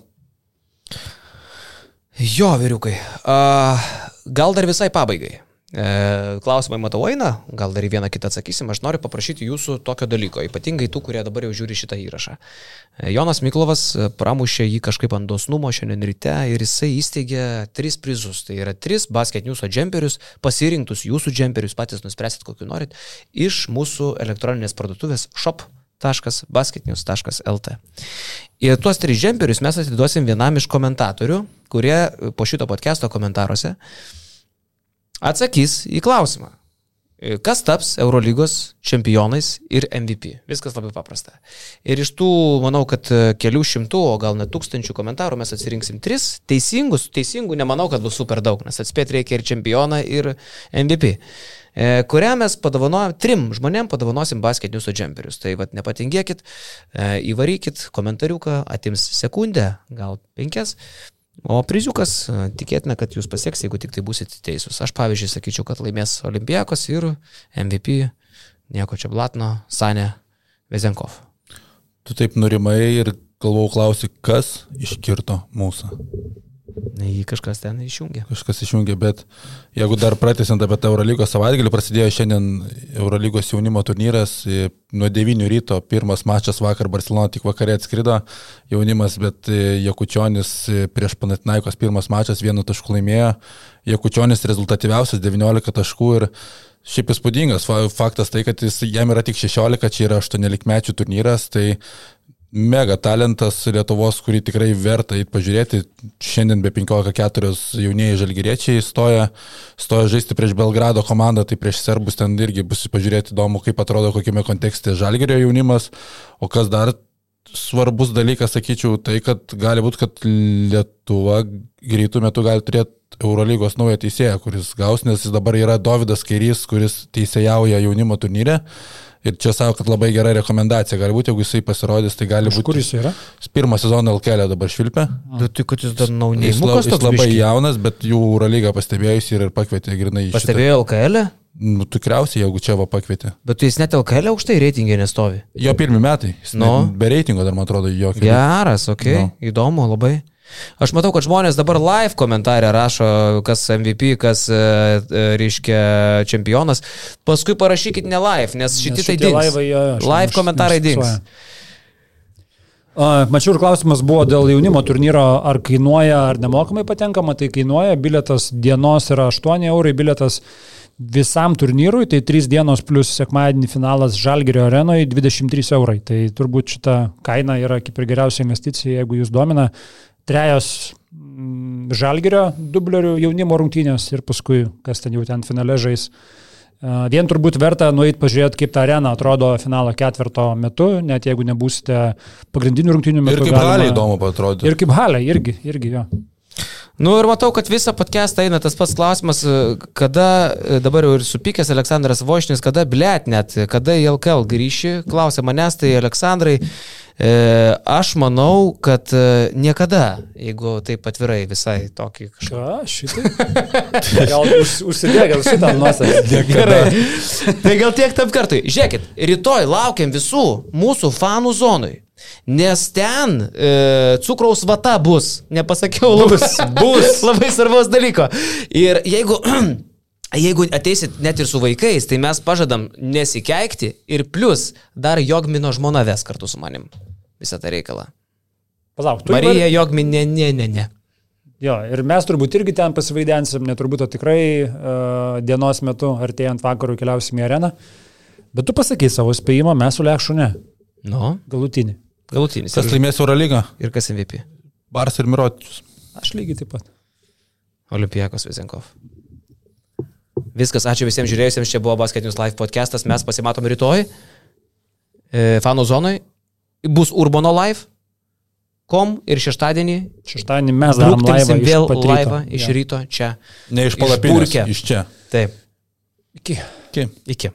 A: Jo, vyriukai. Uh, gal dar visai pabaigai. E, klausimai matau eina, gal dar vieną kitą atsakysim. Aš noriu paprašyti jūsų tokio dalyko, ypatingai tų, kurie dabar jau žiūri šitą įrašą. E, Jonas Miklovas pramušė jį kažkaip ant dosnumo šiandien ryte ir jisai įsteigė tris prizus. Tai yra tris basket news'o džemperius, pasirinktus jūsų džemperius, patys nuspręsit, kokiu norit, iš mūsų elektroninės parduotuvės shop basketnews.lt. Ir tuos tris džemperius mes atiduosim vienam iš komentatorių, kurie po šito podcast'o komentaruose atsakys į klausimą. Kas taps Eurolygos čempionais ir MVP? Viskas labai paprasta. Ir iš tų, manau, kad kelių šimtų, o gal net tūkstančių komentarų mes atsirinksim tris teisingus. Teisingų nemanau, kad bus super daug, nes atspėti reikia ir čempioną, ir MVP. E, kurią mes padovanojam, trim žmonėm padovanosim basketinius džemperius. Tai vad nepatingėkit, e, įvarykit komentariuką, atims sekundę, gal penkias. O priziukas, tikėtina, kad jūs pasieks, jeigu tik tai busite teisūs. Aš pavyzdžiui sakyčiau, kad laimės Olimpijakos ir MVP, nieko čia blatno, Sanė Vezenkov.
B: Tu taip nurimai ir galvau klausi, kas iškirto mūsų.
A: Jį kažkas ten išjungė.
B: Kažkas išjungė, bet jeigu dar pratęsiant apie tą Eurolygos savaitgalį, prasidėjo šiandien Eurolygos jaunimo turnyras, nuo 9 ryto, pirmas mačas vakar Barcelona tik vakarė atskrido. Jaunimas, bet Jekučionis prieš Panatinaikos pirmas mačas vienu tašku laimėjo, Jekučionis rezultatyviausias 19 taškų ir Šiaip įspūdingas. Faktas tai, kad jis, jam yra tik 16, čia yra 18 mečių turnyras, tai mega talentas Lietuvos, kurį tikrai verta įt pažiūrėti. Šiandien be 15-4 jaunieji žalgyriečiai stoja, stoja žaisti prieš Belgrado komandą, tai prieš serbus ten irgi bus pažiūrėti įdomu, kaip atrodo kokiame kontekste žalgyrio jaunimas. O kas dar svarbus dalykas, sakyčiau, tai, kad gali būti, kad Lietuva greitų metų gali turėti Eurolygos naują teisėją, kuris gaus, nes jis dabar yra Davidas Kairys, kuris teisėjauja jaunimo turnyre. Ir čia savo, kad labai gera rekomendacija. Galbūt, jeigu jisai pasirodys, tai gali būti.
C: Kur jis yra?
B: Pirmą sezoną LKL dabar švilpia.
A: Bet tai, kad jis dar naujai.
B: Jis, la, jis labai biški. jaunas, bet jų Eurolygą pastebėjus ir pakvietė grinai iš.
A: Pastebėjo LKL?
B: Nu, tikriausiai, jeigu čia va pakvietė.
A: Bet jis net LKL aukštai reitingė nestovi.
B: Jo pirmie metai. No. Be reitingo dar, man atrodo, jokio.
A: Geras, ok. No. Įdomu labai. Aš matau, kad žmonės dabar live komentarė rašo, kas MVP, kas, e, e, reiškia, čempionas. Paskui parašykit ne live, nes šitie tai dings. Live, jo, jo, live komentarai dings.
C: Mačiau ir klausimas buvo dėl jaunimo turnyro, ar kainuoja, ar nemokamai patenkama, tai kainuoja, biletas dienos yra 8 eurai, biletas visam turnyrui, tai 3 dienos plus sekmadienį finalas Žalgerio arenoje 23 eurai. Tai turbūt šita kaina yra kaip ir geriausia investicija, jeigu jūs domina. Trejos mm, Žalgerio dublerių jaunimo rungtynės ir paskui, kas ten jau ten finale žais. Vien turbūt verta nueiti pažiūrėti, kaip ta arena atrodo finalo ketvirto metu, net jeigu nebūsite pagrindinių rungtynių metu.
B: Ir kaip
C: galima-
B: gali įdomu atrodyti.
C: Ir kaip halė, irgi, irgi jo.
A: Nu ir matau, kad visą podcastą eina tas pats klausimas, e, kada e, dabar jau ir supykęs Aleksandras Vošnis, kada blėt net, kada į LKL grįši, klausia manęs, tai Aleksandrai, e, aš manau, kad e, niekada, jeigu taip atvirai visai tokį kažką.
C: Ką, šitai? Gal už, užsidėgal šitą nuosavį.
A: Gerai. tai gal tiek tam kartui. Žiūrėkit, rytoj laukiam visų mūsų fanų zonui. Nes ten e, cukraus vata bus. Nepasakiau, bus. bus. Labai svarbus dalyko. Ir jeigu, jeigu ateisit net ir su vaikais, tai mes pažadam nesikeikti ir plus dar Jogmino žmona ves kartu su manim. Visą tą reikalą.
C: Palauk, tu
A: Marija Jogmin, ne, ne, ne, ne.
C: Jo, ir mes turbūt irgi ten pasivaidensim, neturbūt, o tikrai uh, dienos metu, artėjant vakarų, keliausim į areną. Bet tu pasakai savo spėjimą, mes su Lekšu ne.
A: Nu,
C: Galutinį.
A: Galutinis.
B: Kas laimės Eurolygą?
A: ir kas MVP?
B: Bars ir Miročius.
C: Aš lygiai taip pat.
A: Olimpijakos Vizenkov. Viskas, ačiū visiems žiūrėjusiems, čia buvo Basket News Live podcastas, mes pasimatom rytoj. E, Fanų zonai. Bus Urbono Live. Kom ir šeštadienį.
C: Šeštadienį mes darom laivą
A: vėl laivą iš ryto čia.
B: Ne iš palapinės. Iš čia.
A: Taip.
C: Iki.
B: Iki.
A: Iki.